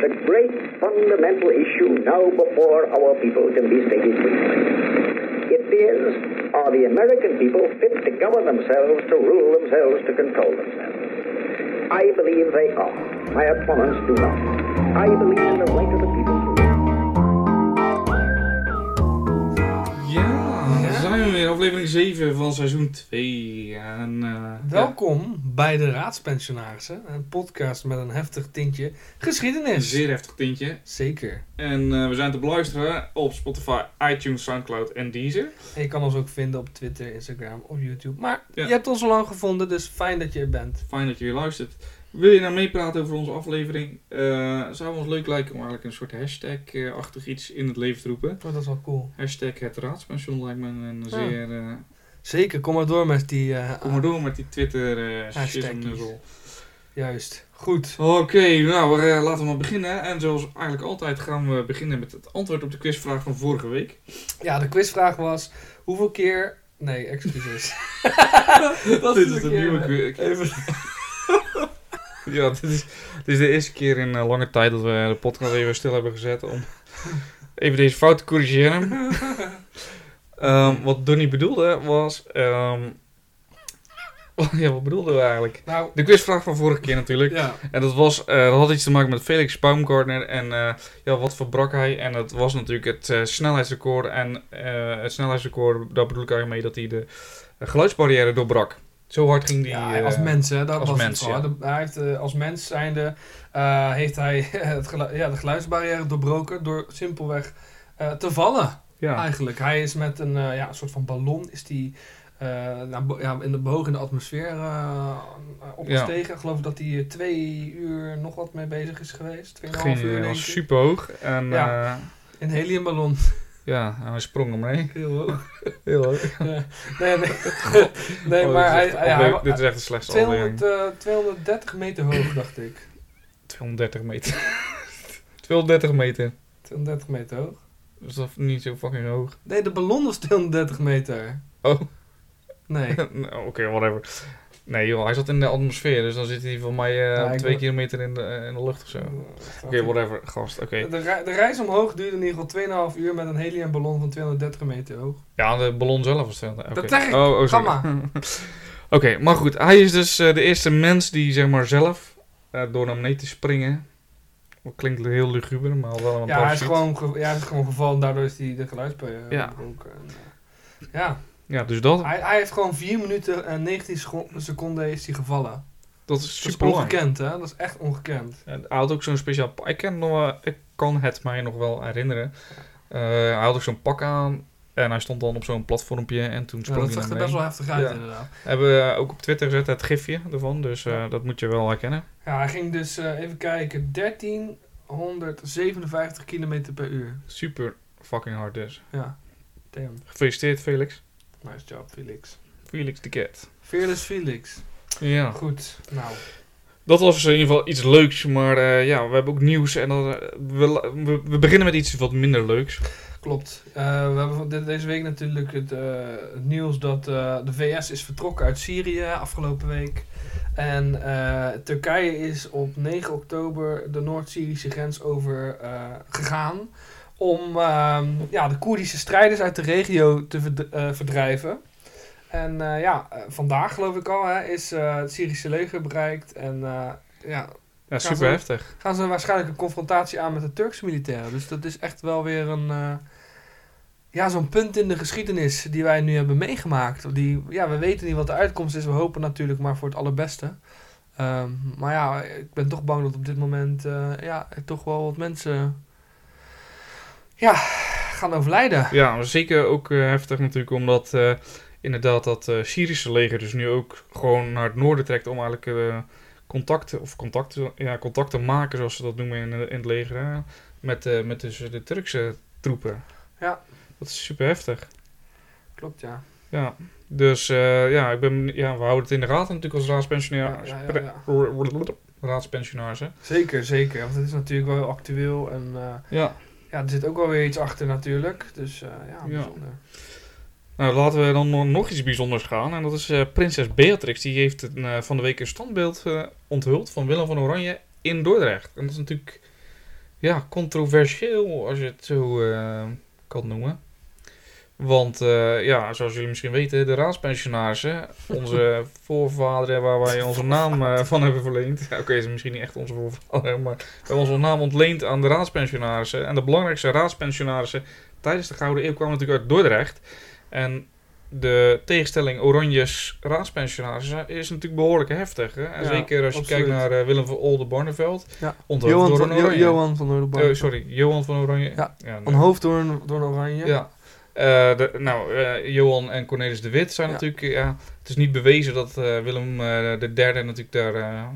the great fundamental issue now before our people can be stated. It is, are the American people fit to govern themselves, to rule themselves, to control themselves? I believe they are. My opponents do not. I believe in the right of the people to rule. Ja, daar zijn we weer. Aflevering 7 van seizoen 2. En, eh, Welkom bij de Raadspensionarissen, een podcast met een heftig tintje ja, een geschiedenis. zeer heftig tintje. Zeker. En eh, we zijn te beluisteren op Spotify, iTunes, Soundcloud en Deezer. En je kan ons ook vinden op Twitter, Instagram of YouTube. Maar Ja. je hebt ons al lang gevonden, dus fijn dat je er bent. Fijn dat je weer luistert. Wil je nou meepraten over onze aflevering? Eh, zou ons leuk lijken om eigenlijk een soort hashtag-achtig iets in het leven te roepen. Oh, dat is wel cool. Hashtag het raadspension lijkt me een Ja. zeer... eh, Zeker, kom maar door met die... eh, kom maar door met die Twitter Hashtagjes. shizzle-nuzzel. Juist. Goed. Oké, nou laten we maar beginnen. En zoals eigenlijk altijd gaan we beginnen met het antwoord op de quizvraag van vorige week. Ja, de quizvraag was, hoeveel keer... Nee, excuses. Dat dit is is een nieuwe quiz. Ja, dit is, dit is de eerste keer in eh, lange tijd dat we de podcast even stil hebben gezet om even deze fout te corrigeren. Ehm, wat Donnie bedoelde was... ehm, ja, wat bedoelden we eigenlijk? Nou, De quizvraag van vorige keer natuurlijk. ja. En dat, was, dat had iets te maken met Felix Baumgartner en eh, ja, wat verbrak hij. En dat was natuurlijk het eh, snelheidsrecord. En het snelheidsrecord, daar bedoel ik eigenlijk mee dat hij de geluidsbarrière doorbrak. Zo hard ging die... Ja, eh, als mens, hè, dat als was mens, het ja. Hij heeft, eh, als mens zijnde eh, heeft hij het ja, de geluidsbarrière doorbroken door simpelweg eh, te vallen. ja. Eigenlijk. Hij is met een, eh, ja, een soort van ballon is die, eh, bo- ja, in de hoog in de atmosfeer eh, opgestegen. Ik geloof dat hij eh, twee uur nog wat mee bezig is geweest. Tweeënhalf uur eh, denk was super hoog. En ja, Ja. Een heliumballon. Ja en hij sprong omheen. Heel hoog. Heel hoog. Ja. Nee, nee. nee Oh, maar dit, is hij, echt, hij, hij- dit is echt de slechtste aflevering. 200, eh, 230 meter hoog, dacht ik. 230 meter. 230 meter. 230 meter hoog. Dat is niet zo fucking hoog? Nee, de ballon was 230 meter. Oh. Nee. Nou, Oké, whatever. Nee joh, hij zat in de atmosfeer, dus dan zit hij voor mij Ja, ik twee wil- kilometer in de, eh, in de lucht of zo. Oké, whatever, gast. Oké. De, de reis omhoog duurde in ieder geval 2,5 uur met een heliumballon van 230 meter hoog. Ja, de ballon zelf was 200. Oké. Dat zeg ik. Oh, oh, sorry. Oké, maar goed. Hij is dus eh, de eerste mens die zeg maar zelf door naar beneden te springen. Dat klinkt heel luguber, maar wel een Ja hij, is gewoon ge- ja, hij is gewoon gevallen, daardoor is hij de geluidsbarrière Ja. ja, Ja, dus dat, hij, hij heeft gewoon 4 minuten en 19 seco- seconden is hij gevallen. dat is Dat is super ongekend, hè? Dat is echt ongekend. Hij had ook zo'n speciaal pak. Ik, ken nog ik kan het mij nog wel herinneren. Eh, hij had ook zo'n pak aan. En hij stond dan op zo'n platformpje en toen Ja, sprong dat hij zag er best wel heftig uit, Ja. inderdaad. Hebben we ook op Twitter gezet het gifje ervan, dus eh, Ja. dat moet je wel herkennen. Ja, hij ging dus, eh, even kijken, 1357 kilometer per uur. Super fucking hard dus. Ja, damn. Gefeliciteerd Felix. Nice job, Felix. Felix de Cat. Fearless Felix. Ja. Goed, nou. Dat was in ieder geval iets leuks, maar eh, ja, we hebben ook nieuws en dan, eh, we, we, we beginnen met iets wat minder leuks. Klopt. Eh, we hebben deze week natuurlijk het, eh, het nieuws dat eh, de VS is vertrokken uit Syrië afgelopen week. En eh, Turkije is op 9 oktober de Noord-Syrische grens over eh, gegaan. Om ehm, ja, de Koerdische strijders uit de regio te verd- eh, verdrijven. En eh, ja, eh, vandaag geloof ik al hè, is het Syrische leger bereikt. En ja, Ja, super heftig. gaan ze waarschijnlijk een confrontatie aan met de Turkse militairen. Dus dat is echt wel weer een. ja, zo'n punt in de geschiedenis die wij nu hebben meegemaakt. Die, ja, we weten niet wat de uitkomst is. We hopen natuurlijk maar voor het allerbeste. Ehm, maar ja, ik ben toch bang dat op dit moment. ja, er toch wel wat mensen. Ja, gaan overlijden. Ja, zeker ook eh, heftig natuurlijk omdat eh, inderdaad dat eh, Syrische leger dus nu ook gewoon naar het noorden trekt om eigenlijk contacten, of contacten, ja, contacten maken zoals ze dat noemen in, in het leger, hè, met, met dus de Turkse troepen. Ja. Dat is super heftig. Klopt, ja. Ja, dus ja, ik ben, ja, we houden het in de gaten natuurlijk als raadspensionaars. Ja, ja, ja, hè. Zeker, zeker. Want het is natuurlijk wel actueel. En Ja. Ja, er zit ook wel weer iets achter natuurlijk. Dus eh, ja, Ja. bijzonder. Nou, laten we dan nog- iets bijzonders gaan. En dat is eh, prinses Beatrix. Die heeft een, eh, van de week een standbeeld onthuld van Willem van Oranje in Dordrecht. En dat is natuurlijk ja, controversieel, als je het zo kan noemen. Want eh, ja, zoals jullie misschien weten, de raadspensionarissen, onze voorvaderen waar wij onze naam eh, van hebben verleend. Ja, Oké, is misschien niet echt onze voorvader, maar we hebben onze naam ontleend aan de raadspensionarissen. En de belangrijkste raadspensionarissen tijdens de Gouden Eeuw kwamen natuurlijk uit Dordrecht. En de tegenstelling Oranjes raadspensionarissen is natuurlijk behoorlijk heftig. Hè? En Ja, zeker als je absoluut. kijkt naar eh, Willem van Oldenbarneveld. Ja. Onthoofd Johan door van, Oranje. Johan van. Oh, sorry, Johan van Oranje. Ja, nee. Onthoofd door een, door een oranje. Ja. Eh, de, nou, eh, Johan en Cornelis de Wit zijn Ja. natuurlijk... ja, het is niet bewezen dat eh, Willem de derde natuurlijk daar...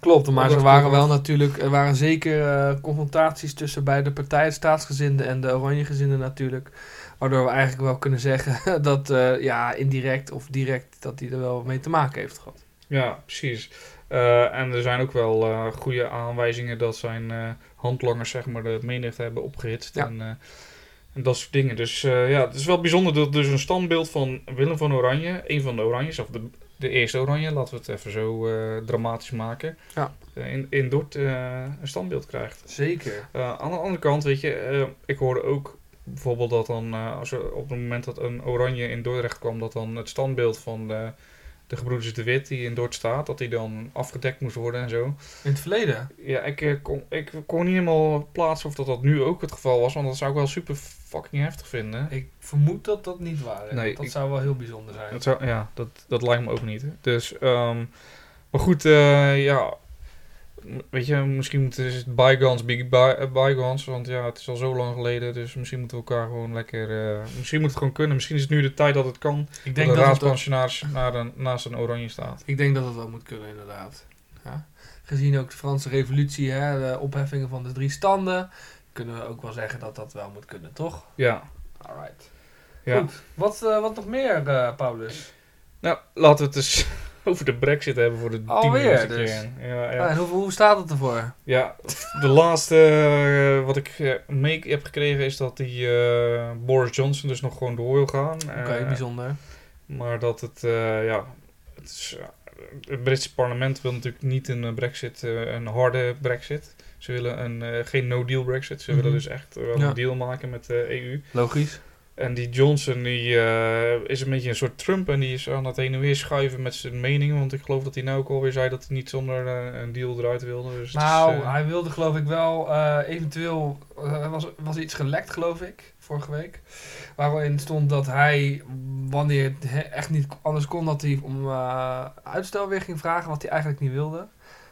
Klopt, maar er waren wel natuurlijk, er waren zeker confrontaties tussen beide partijen, staatsgezinden en de oranjegezinden natuurlijk. Waardoor we eigenlijk wel kunnen zeggen dat, ja, indirect of direct, dat hij er wel mee te maken heeft gehad. ja, precies. En er zijn ook wel eh, goede aanwijzingen dat zijn handlangers zeg maar, de menigte hebben opgehitst. Ja. En, eh, en dat soort dingen. Dus eh, ja, het is wel bijzonder dat dus een standbeeld van Willem van Oranje, een van de Oranjes, of de, de eerste Oranje, laten we het even zo eh, dramatisch maken, Ja. eh, in, in Dort een standbeeld krijgt. Zeker. Aan de andere kant, weet je, ik hoorde ook bijvoorbeeld dat dan, als er op het moment dat een oranje in Dordrecht kwam, dat dan het standbeeld van de, de gebroeders de Wit, die in Dort staat, dat die dan afgedekt moest worden en zo. In het verleden. Ja, ik, kon, ik kon niet helemaal plaatsen of dat, dat nu ook het geval was, want dat zou ik wel super fucking heftig vinden. Ik vermoed dat dat niet waar is. Nee, dat ik- zou wel heel bijzonder zijn. Dat zou, ja, dat, dat lijkt me ook niet. Dus, ehm, maar goed, eh, ja. Weet je, misschien moeten het bygones be by, eh, bygones. Want ja, het is al zo lang geleden. Dus misschien moeten we elkaar gewoon lekker. eh, misschien moet het gewoon kunnen. Misschien is het nu de tijd dat het kan. Ik Dat denk de dat, het, raadspensionaris naast een oranje staat. ik denk dat het wel moet kunnen, inderdaad. Ja. Gezien ook de Franse revolutie, hè, de opheffingen van de drie standen, kunnen we ook wel zeggen dat dat wel moet kunnen, toch? Ja. Alright. ja. Goed. Wat, eh, wat nog meer, eh, Paulus? Nou, laten we het eens over de brexit hebben voor de Alweer, dus. keer. Ja, Ah, ja. en hoe, hoe staat het ervoor? Ja, de laatste eh, wat ik mee heb gekregen is dat die Boris Johnson dus nog gewoon door wil gaan. Oké, bijzonder. maar dat het, ja, het, is, het Britse parlement wil natuurlijk niet een brexit, een harde brexit. Ze willen een, eh, geen no-deal brexit. Ze Mhm. willen dus echt wel Ja. een deal maken met de EU. Logisch. En die Johnson die, eh, is een beetje een soort Trump en die is aan het heen en weer schuiven met zijn meningen. Want ik geloof dat hij nou ook alweer zei dat hij niet zonder eh, een deal eruit wilde. Dus is, Nou, eh, hij wilde geloof ik wel eh, eventueel, eh, was, was iets gelekt geloof ik, vorige week. Waarin stond dat hij, wanneer het he- echt niet anders kon, dat hij om eh, uitstel weer ging vragen, wat hij eigenlijk niet wilde.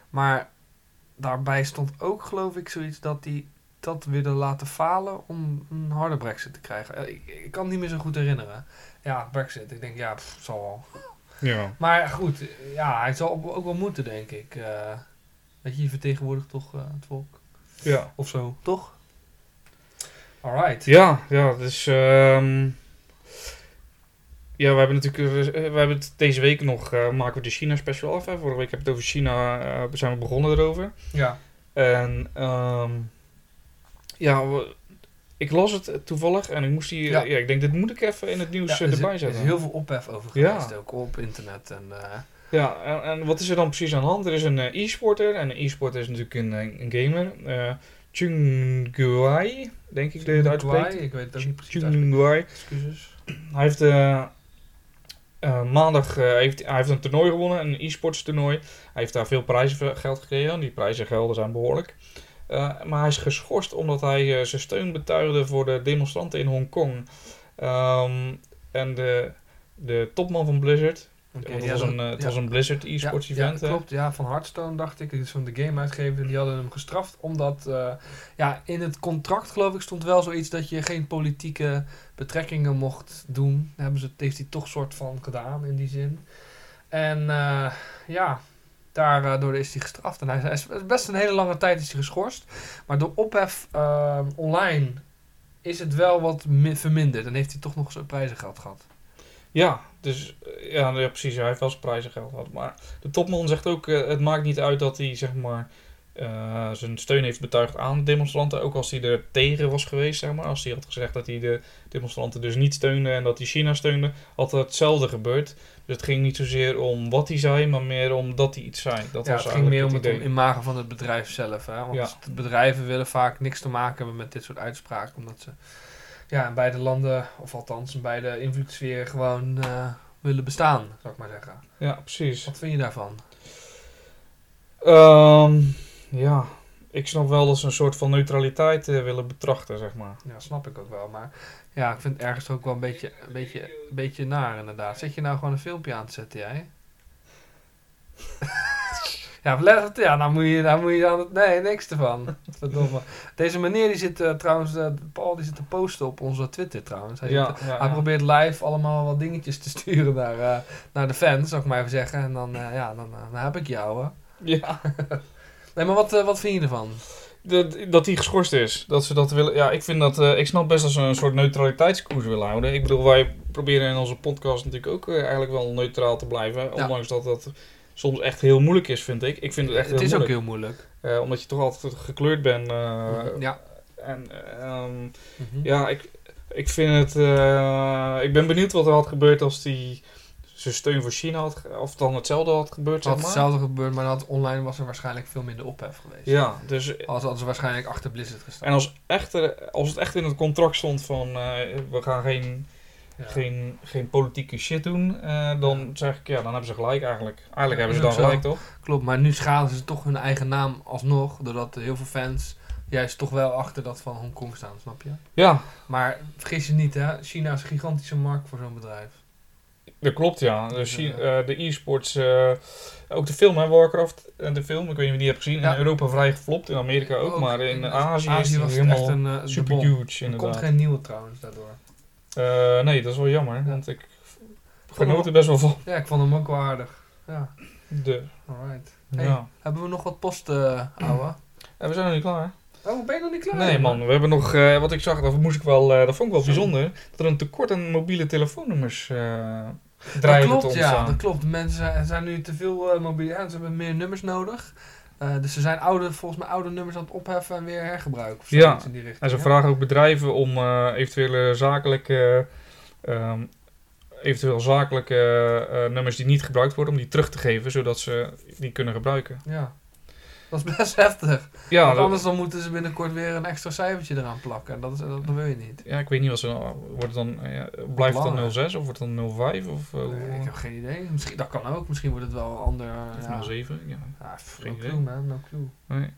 Maar daarbij stond ook geloof ik zoiets dat hij dat wilde laten falen om een harde brexit te krijgen. Eh, Ik, ik kan het niet meer zo goed herinneren. Ja, brexit. Ik denk, ja, pff, zal wel. ja. Maar goed, eh, ja, hij zal ook wel moeten, denk ik. eh weet je, je vertegenwoordigt toch het volk. Ja. Of zo, toch? Alright. Ja, ja, dus... ehm, ja, we hebben natuurlijk... eh, we hebben het deze week nog... eh, maken we de China special af. Hè. Vorige week heb ik het over China... eh, zijn we begonnen erover. Ja. En... ehm, ja, we- ik las het toevallig en ik moest hier... Ja. Ja. ik denk, dit moet ik even in het nieuws Ja, eh, er, is, erbij er zetten. is heel veel ophef over Ja. geweest, ook op internet. En, eh, Ja, en, en wat is er dan precies aan de hand? Er is een eh, e-sporter. En een e-sporter is natuurlijk een, eh, een gamer. eh Chung Guai, denk ik dat je het uitspreekt. Guai, ik weet het ook niet precies. Excuses. Hij heeft eh, eh, maandag eh, heeft, hij heeft een toernooi gewonnen, een e-sports toernooi. Hij heeft daar veel prijzengeld gekregen. Die prijzengelden zijn behoorlijk. Eh, maar hij is geschorst omdat hij zijn steun betuigde voor de demonstranten in Hongkong. Ehm, en de, de topman van Blizzard, Het, ja, was dat- een, eh, het ja. was een Blizzard e-sports ja, event. Ja, klopt. Ja, van Hearthstone dacht ik. Van de game uitgever. Die hadden hem gestraft. Omdat eh, ja, in het contract geloof ik stond wel zoiets dat je geen politieke betrekkingen mocht doen. Daar hebben ze, heeft hij toch soort van gedaan in die zin. En eh, ja, daardoor is hij gestraft. En hij, is best een hele lange tijd is hij geschorst. Maar door ophef online is het wel wat mi- verminderd. En heeft hij toch nog zijn prijzengeld gehad. Ja, dus eh, ja, ja, precies. Hij heeft wel zijn prijzengeld gehad. Maar de topman zegt ook, eh, het maakt niet uit dat hij zeg maar eh, zijn steun heeft betuigd aan demonstranten. Ook als hij er tegen was geweest, zeg maar. Als hij had gezegd dat hij de demonstranten dus niet steunde en dat hij China steunde, had hetzelfde gebeurd. Dus het ging niet zozeer om wat hij zei, maar meer om dat hij iets zei. Dat ja, was het ging meer om het imago van het bedrijf zelf. Hè? Want Ja. de bedrijven willen vaak niks te maken hebben met dit soort uitspraken. Omdat ze ja, in beide landen, of althans in beide invloedssferen, gewoon eh, willen bestaan, zou ik maar zeggen. Ja, precies. Wat vind je daarvan? Ehm, ja, ik snap wel dat ze een soort van neutraliteit eh, willen betrachten, zeg maar. Ja, snap ik ook wel. Maar ja, ik vind het ergens ook wel een beetje, een beetje, een beetje naar inderdaad. Zet je nou gewoon een filmpje aan te zetten, jij? Ja, leg het, ja, nou moet je, nou moet je aan het... Nee, niks ervan. Verdomme. Deze meneer die zit eh, trouwens, eh, Paul die zit te posten op onze Twitter trouwens. Hij, Ja, zit, ja, hij ja. probeert live allemaal wat dingetjes te sturen naar, eh, naar de fans, zou ik maar even zeggen. En dan, eh, ja, dan, eh, dan heb ik jou, hè. Ja, Nee, maar wat, eh, wat vind je ervan? dat, dat die geschorst is. Dat ze dat willen. Ja, ik vind dat. eh, ik snap best dat ze een soort neutraliteitskoers willen houden. Ik bedoel, wij proberen in onze podcast natuurlijk ook eh, eigenlijk wel neutraal te blijven. Ja. Ondanks dat dat soms echt heel moeilijk is, vind ik. Ik vind het echt het heel is ook heel moeilijk. Eh, omdat je toch altijd gekleurd bent. eh, ja. En ehm, Mhm. ja, ik, ik vind het. eh, ik ben benieuwd wat er had gebeurd als die zijn steun voor China had. Of dan hetzelfde had gebeurd, zeg had maar. hetzelfde gebeurd, maar dat online was er waarschijnlijk veel minder ophef geweest. Ja, dus Als hadden ze waarschijnlijk achter Blizzard gestaan. En als, echt, er- als het echt in het contract stond van we gaan geen. Geen, geen politieke shit doen, eh, dan zeg ik ja, dan hebben ze gelijk eigenlijk. Eigenlijk hebben ze is dan gelijk toch? Klopt, maar nu schaden ze toch hun eigen naam alsnog, doordat heel veel fans juist toch wel achter dat van Hongkong staan, snap je? Ja, Maar vergis je niet, hè? China is een gigantische markt voor zo'n bedrijf. dat klopt ja. Dus Ja. eh, de e-sports, eh, ook de film hè, Warcraft, en de film, ik weet niet of je die hebt gezien, Ja. in Europa vrij geflopt, in Amerika ook, maar in Azië, is die was het helemaal echt een uh, super huge Er komt geen nieuwe trouwens daardoor. Eh, nee, dat is wel jammer, Ja. want ik genoot er best wel van. Ja, ik vond hem ook wel aardig. Ja, De, alright. Hey, ja. Hebben we nog wat post, eh ouwe? En we zijn nog niet klaar. Oh, ben je nog niet klaar? Nee man, we hebben nog, eh, wat ik zag, dat moest ik wel, dat vond ik wel Zo. bijzonder, dat er een tekort aan mobiele telefoonnummers eh Dat klopt, ja, dat klopt. Mensen zijn, zijn nu te veel mobiel. Ja, ze hebben meer nummers nodig. Eh, dus ze zijn oude, volgens mij oude nummers aan het opheffen en weer hergebruiken. Ja, in die richting. En ze ja. vragen ook bedrijven om eh, eventuele zakelijke, ehm, eventueel zakelijke eh, nummers die niet gebruikt worden, om die terug te geven, zodat ze die kunnen gebruiken. Ja. Dat is best heftig. Ja, Want anders dan moeten ze binnenkort weer een extra cijfertje eraan plakken. En dat, is, dat, wil je niet. ja, ik weet niet wat ze dan, wordt het dan, eh, ja, blijft het dan langer. 06 of wordt het dan 05 of eh, Nee, ik heb geen idee. Misschien, dat kan ook. Misschien wordt het wel een ander. of ja. 07? Ja. Ja, Geen no idee. clue man, no clue. Nee.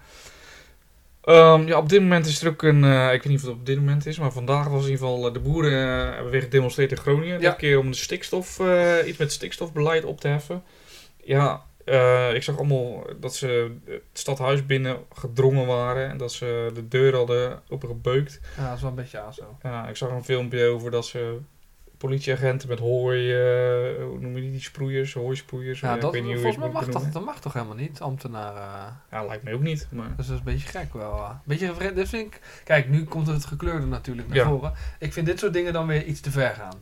Ehm, ja, op dit moment is er ook een, eh, ik weet niet of het op dit moment is, maar vandaag was in ieder geval, de boeren hebben weer gedemonstreerd in Groningen. Ja. Dit keer om de stikstof, iets met stikstofbeleid op te heffen. Ja, eh, ik zag allemaal dat ze het stadhuis binnen gedrongen waren en dat ze de deur hadden opengebeukt. Ja, dat is wel een beetje aso. Ja, ik zag een filmpje over dat ze politieagenten met hooi, eh, hoe noem je die, die sproeiers, hooisproeiers. Ja, ik dat, weet volgens mij mag dat, dat mag toch helemaal niet, ambtenaren. Ja, lijkt mij ook niet, maar... Dus dat is een beetje gek wel. eh. Beetje. Dit vind ik... Kijk, nu komt het gekleurde natuurlijk naar Ja. voren. Ik vind dit soort dingen dan weer iets te ver gaan.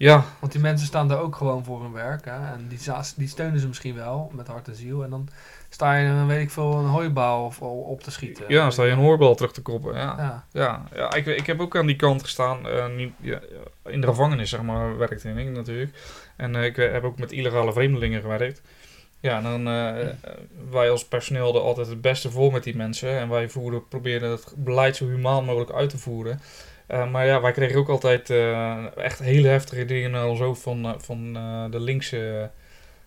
Ja, Want die mensen staan daar ook gewoon voor hun werk. Hè? En die, die steunen ze misschien wel met hart en ziel. En dan sta je, dan weet ik veel, een hooibouw of, op te schieten. ja, dan sta je een hoorbal terug te koppen, ja. Ja. Ja, ja ik, ik heb ook aan die kant gestaan. eh, niet, ja, in de gevangenis, zeg maar, werkte ik natuurlijk. En eh, ik eh, heb ook met illegale vreemdelingen gewerkt. Ja, en dan wij als personeel hadden altijd het beste voor met die mensen. En wij voeren, probeerden het beleid zo humaan mogelijk uit te voeren. Eh, maar ja, wij kregen ook altijd eh, echt hele heftige dingen ons hoofd van, eh, van de linkse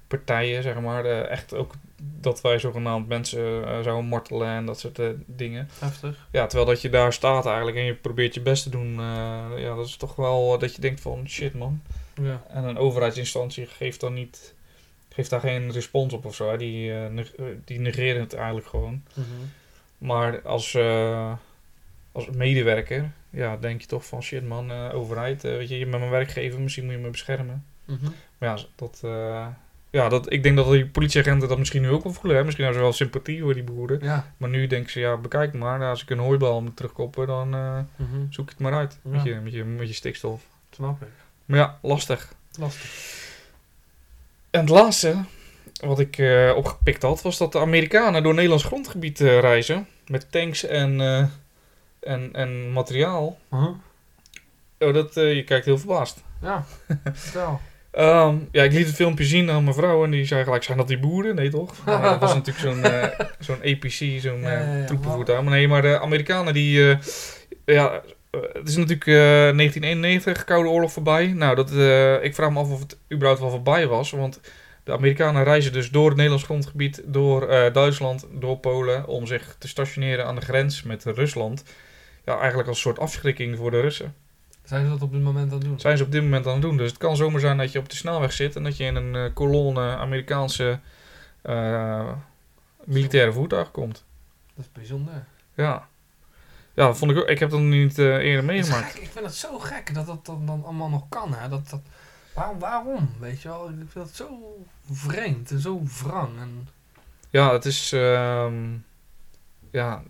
partijen, zeg maar. Echt ook dat wij zogenaamd mensen zouden martelen en dat soort dingen. Heftig. Ja, terwijl dat je daar staat eigenlijk en je probeert je best te doen. ja, dat is toch wel dat je denkt van shit man. Ja. En een overheidsinstantie geeft dan niet, geeft daar geen respons op of zo. Hè. Die, die negeren het eigenlijk gewoon. Mhm. Maar als, als medewerker, ja, denk je toch van shit man, eh, overheid, eh, weet je, je bent mijn werkgever, misschien moet je me beschermen. Mhm. Maar ja, dat, eh, ja dat, ik denk dat die politieagenten dat misschien nu ook wel voelen. Hè. Misschien hebben ze wel sympathie voor die boeren. Ja. Maar nu denken ze, ja, bekijk maar, als ik een hooibal moet terugkoppen, dan Mhm. zoek het maar uit met, je, met, je, met je stikstof. Snap ik. Maar ja, lastig. Lastig. En het laatste wat ik opgepikt had, was dat de Amerikanen door Nederlands grondgebied reizen. Met tanks en, en, en materiaal. Huh? Oh, dat, eh, je kijkt heel verbaasd. Ja, vertel. Ehm, ja, ik liet het filmpje zien aan mijn vrouw en die zei gelijk, zijn dat die boeren? Nee toch? Maar dat was natuurlijk zo'n eh, zo'n APC, zo'n Ja, ja, eh, ja. troepenvoertuig. Maar nee, maar de Amerikanen die... ja, het is natuurlijk eh, 1991, Koude Oorlog voorbij. Nou, dat, ik vraag me af of het überhaupt wel voorbij was. Want de Amerikanen reizen dus door het Nederlands grondgebied, door Duitsland, door Polen... om zich te stationeren aan de grens met Rusland. Ja, eigenlijk als een soort afschrikking voor de Russen Zijn ze dat op dit moment aan het doen? zijn ze op dit moment aan het doen. Dus het kan zomaar zijn dat je op de snelweg zit en dat je in een eh, kolonne Amerikaanse eh, militaire voertuig komt. Dat is bijzonder. Ja. Ja, dat vond ik ook. Ik heb dat niet eh, eerder meegemaakt. Ik vind het zo gek dat dat dan, dan allemaal nog kan. Hè? Dat, dat, waarom, waarom? Weet je wel? Ik vind het zo vreemd en zo wrang. En, Ja, het is. ehm, ja,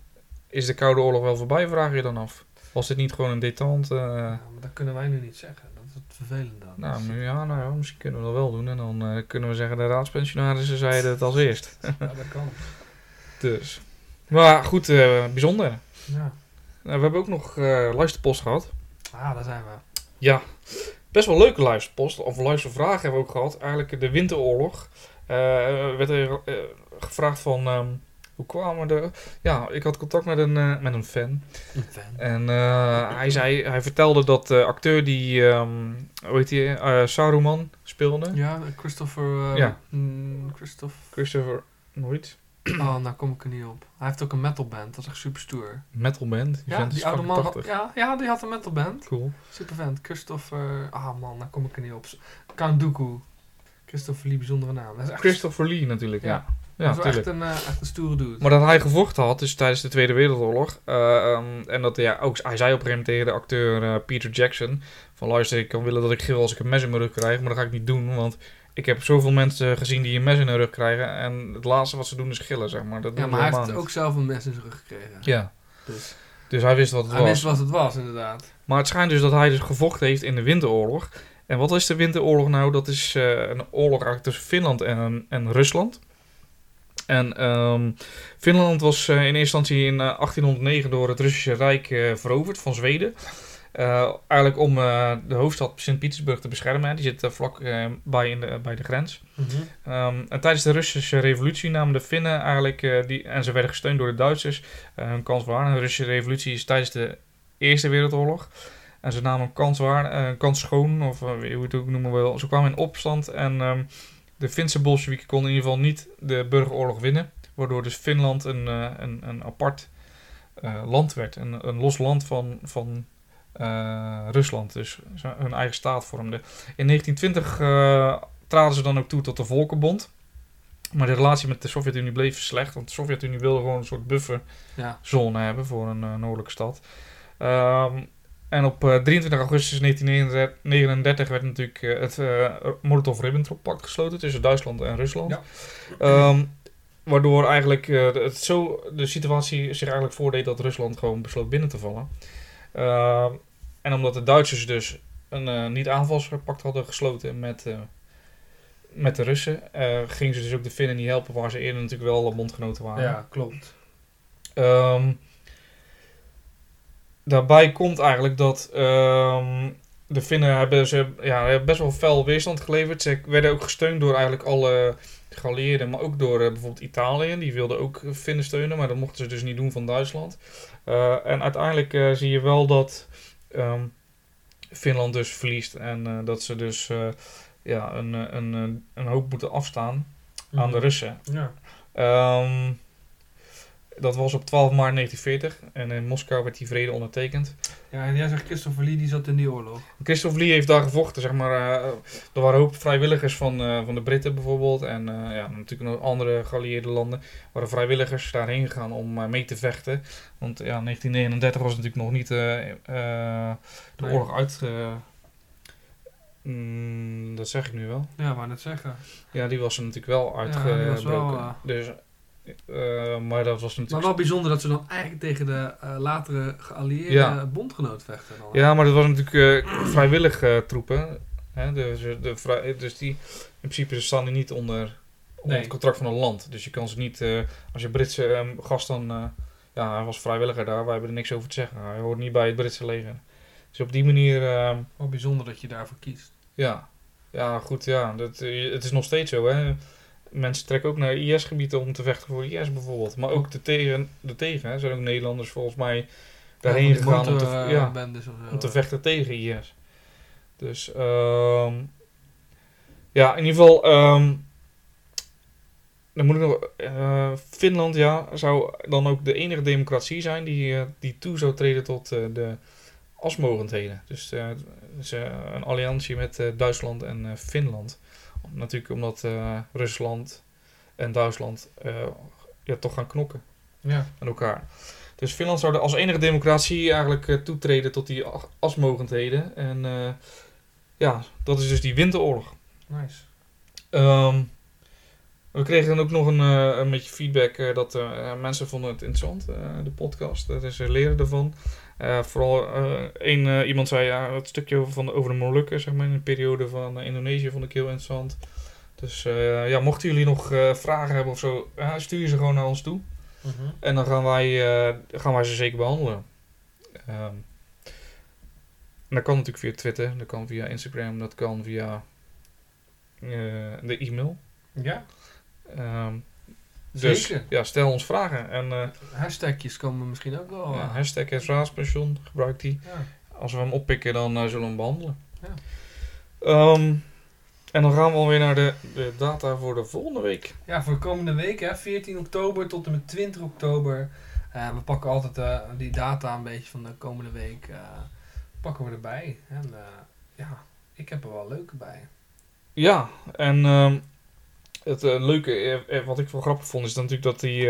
is de Koude Oorlog wel voorbij, vraag je dan af? Was dit niet gewoon een detente? eh, ja, dat kunnen wij nu niet zeggen. Dat is het vervelende. aan. nou, nu, ja, nou ja, misschien kunnen we dat wel doen. En dan eh, kunnen we zeggen, de raadspensionarissen zeiden het als eerst. Ja, dat kan. Dus. Maar goed, eh, bijzonder. Ja. Nou, we hebben ook nog luisterpost gehad. Ah, daar zijn we. Ja, best wel leuke luisterpost. Of luistervragen hebben we ook gehad. Eigenlijk de Winteroorlog. Werd er gevraagd van... ehm, hoe kwamen we er... Ja, ik had contact met een, eh, met een fan. Een fan. En eh, hij, zei, hij vertelde dat de acteur die... ehm, hoe heet die? eh, Saruman speelde. Ja, Christopher... Ja. mm, Christopher... Christopher... Nooit. Oh, nou kom ik er niet op. Hij heeft ook een metalband. Dat is echt super stoer. Metalband. Die Ja, die oude man... had- 80. Ja, ja, die had een metalband. Cool. Super vent. Christopher... Ah man, daar kom ik er niet op. Dooku. Christopher Lee, bijzondere naam. Dat is echt, Christopher Lee natuurlijk, ja. Ja, is wel echt een, eh, echt een stoere dude. Maar dat hij gevochten had, dus tijdens de Tweede Wereldoorlog. eh, ehm, en dat ja, ook, hij zei op een gegeven moment tegen de acteur eh, Peter Jackson: van luister, ik kan willen dat ik gil als ik een mes in mijn rug krijg, maar dat ga ik niet doen, want ik heb zoveel mensen gezien die een mes in hun rug krijgen. En het laatste wat ze doen is gillen, zeg maar. Dat ja, maar hij heeft ook zelf een mes in zijn rug gekregen. Ja, Dus dus hij wist wat het hij was. wist wat het was, inderdaad. Maar het schijnt dus dat hij dus gevochten heeft in de Winteroorlog. En wat is de Winteroorlog nou? Dat is een oorlog eigenlijk tussen Finland en, en Rusland. En ehm, Finland was eh, in eerste instantie in eh, 1809 door het Russische Rijk eh, veroverd van Zweden. Eh, eigenlijk om eh, de hoofdstad Sint-Petersburg te beschermen. Die zit eh, vlak eh, bij, in de, bij de grens. Ehm, en tijdens de Russische revolutie namen de Finnen eigenlijk, eh, die, en ze werden gesteund door de Duitsers, eh, hun kans waar. De Russische revolutie is tijdens de Eerste Wereldoorlog. En ze namen een kans waar, eh, een kans schoon, of eh, hoe je het ook noemen wil. Ze kwamen in opstand en ehm, de Finse Bolsjewieken konden in ieder geval niet de burgeroorlog winnen. Waardoor dus Finland een, eh, een, een apart eh, land werd. Een, een los land van, van eh, Rusland. Dus hun eigen staat vormde. In 1920 eh, traden ze dan ook toe tot de Volkenbond. Maar de relatie met de Sovjet-Unie bleef slecht. Want de Sovjet-Unie wilde gewoon een soort bufferzone Ja. hebben voor een noordelijke stad. Ehm, en op eh, 23 augustus 1939 werd natuurlijk eh, het eh Molotov-Ribbentrop-pact gesloten tussen Duitsland en Rusland. Ja. Ehm, waardoor eigenlijk eh, het zo, de situatie zich eigenlijk voordeed dat Rusland gewoon besloot binnen te vallen. Ehm, en omdat de Duitsers dus een eh, niet-aanvalspact hadden gesloten met, eh, met de Russen, eh, gingen ze dus ook de Finnen niet helpen waar ze eerder natuurlijk wel bondgenoten waren. ja, klopt. Ehm, daarbij komt eigenlijk dat ehm, de Finnen hebben, ze, ja, hebben best wel fel weerstand geleverd. Ze werden ook gesteund door eigenlijk alle geallieerden, maar ook door eh, bijvoorbeeld Italië. Die wilden ook Finnen steunen, maar dat mochten ze dus niet doen van Duitsland. Eh, en uiteindelijk eh, zie je wel dat ehm, Finland dus verliest en dat ze dus ja, een, een, een, een hoop moeten afstaan aan de Mhm. Russen. Ja. Ehm, dat was op 12 maart 1940 en in Moskou werd die vrede ondertekend. ja, en jij zegt Christopher Lee, die zat in die oorlog. Christophe Lee heeft daar gevochten, zeg maar. eh, er waren hoop vrijwilligers van, eh, van de Britten bijvoorbeeld en eh, ja, natuurlijk nog andere geallieerde landen. waren vrijwilligers daarheen gegaan om mee te vechten. Want ja, 1939 was natuurlijk nog niet de Nee. oorlog uit... mm, dat zeg ik nu wel. Ja, wou net zeggen. Ja, die was er natuurlijk wel uitgebroken. wel, dus, eh, maar dat was natuurlijk... Maar wel bijzonder dat ze dan eigenlijk tegen de eh, latere geallieerde Ja. bondgenoot vechten. Dan. Ja, maar dat was natuurlijk eh vrijwillige troepen. Hè? Dus, de vrij- dus die, in principe staan die niet onder, Nee. het contract van een land. Dus je kan ze niet, als je Britse ehm, gast dan, ja, hij was vrijwilliger daar, wij hebben er niks over te zeggen. Hij hoort niet bij het Britse leger. Dus op die manier, ehm, Wel bijzonder dat je daarvoor kiest. ja, ja, goed, ja, dat, het is nog steeds zo, hè. Mensen trekken ook naar IS-gebieden om te vechten voor IS bijvoorbeeld. Maar ook de tegen, de tegen hè. Zijn ook Nederlanders volgens mij daarheen Ja, gegaan om te, ja, bendes om te vechten tegen IS. Dus, ehm ja, in ieder geval, ehm dan moet ik nog, eh, Finland, ja, zou dan ook de enige democratie zijn die, eh, die toe zou treden tot eh, de asmogendheden. Dus, dus een alliantie met Duitsland en Finland. Natuurlijk omdat eh, Rusland en Duitsland eh, ja, toch gaan knokken Ja. aan elkaar. Dus Finland zou als enige democratie eigenlijk eh, toetreden tot die asmogendheden. En ja, dat is dus die winteroorlog. Nice. Ehm, we kregen dan ook nog een, eh, een beetje feedback eh, dat eh, mensen vonden het interessant, de podcast. Dat is, ze leren ervan. Vooral één, iemand zei ja, het stukje over, van, over de Molukken, zeg maar, in de periode van Indonesië vond ik heel interessant. Dus ja, mochten jullie nog vragen hebben of zo, ja, stuur ze gewoon naar ons toe. Mhm. En dan gaan wij, gaan wij ze zeker behandelen. Ehm, dat kan natuurlijk via Twitter, dat kan via Instagram, dat kan via de e-mail. Ja, Ehm, dus zeker. ja, stel ons vragen. En eh Hashtagjes komen misschien ook wel. ja, eh, hashtag raadspension, gebruik die. ja. Als we hem oppikken, dan eh, zullen we hem behandelen. Ja. Ehm, en dan gaan we alweer naar de, de data voor de volgende week. Ja, voor komende week, hè, 14 oktober tot en met 20 oktober. Eh, we pakken altijd die data een beetje van de komende week. pakken we erbij. En ja, ik heb er wel leuke bij. Ja, en ehm, het eh, leuke, eh, eh, wat ik wel grappig vond, is dan natuurlijk dat die,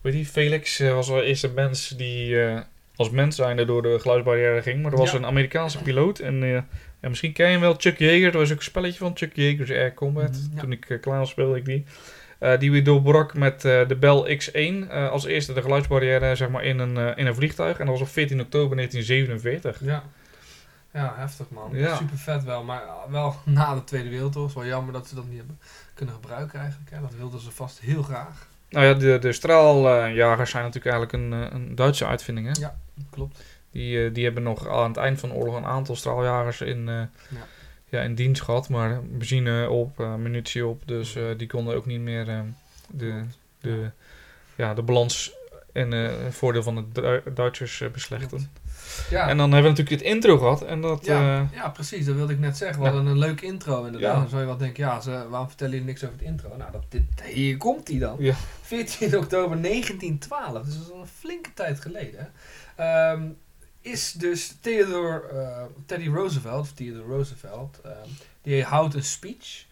weet je, Felix was wel eerst een mens die als mens zijnde door de geluidsbarrière ging. Maar er was Ja. een Amerikaanse piloot en ja, misschien ken je hem wel, Chuck Yeager. Dat was ook een spelletje van Chuck Yeager's Air Combat. Ja. Toen ik was speelde ik die. Die weer doorbrak met de Bell X1 eh, als eerste de geluidsbarrière zeg maar, in, een, in een vliegtuig. En dat was op 14 oktober 1947. Ja. Ja, heftig man. Ja. Super vet wel. Maar wel na de Tweede Wereldoorlog. is wel jammer dat ze dat niet hebben kunnen gebruiken eigenlijk. Hè. Dat wilden ze vast heel graag. Nou ja, de, de straaljagers zijn natuurlijk eigenlijk een, eh, een Duitse uitvinding. Hè? Ja, klopt. Die, eh, die hebben nog aan het eind van de oorlog een aantal straaljagers in, eh, Ja. ja. in dienst gehad. Maar benzine op, munitie op. Dus die konden ook niet meer de, de, ja, de balans en het voordeel van de Du- Duitsers beslechten. Ja. En dan hebben we natuurlijk het intro gehad. En dat, Ja, eh, ja, precies. Dat wilde ik net zeggen. We hadden een leuk intro inderdaad. Dan zou je wel denken, ja, ze, waarom vertellen jullie niks over het intro? Nou, dat, dit, hier komt hij dan. Ja. 14 oktober 1912, dus dat is al een flinke tijd geleden. Ehm, is dus Theodore, eh, Teddy Roosevelt, of Theodore Roosevelt, ehm, die houdt een speech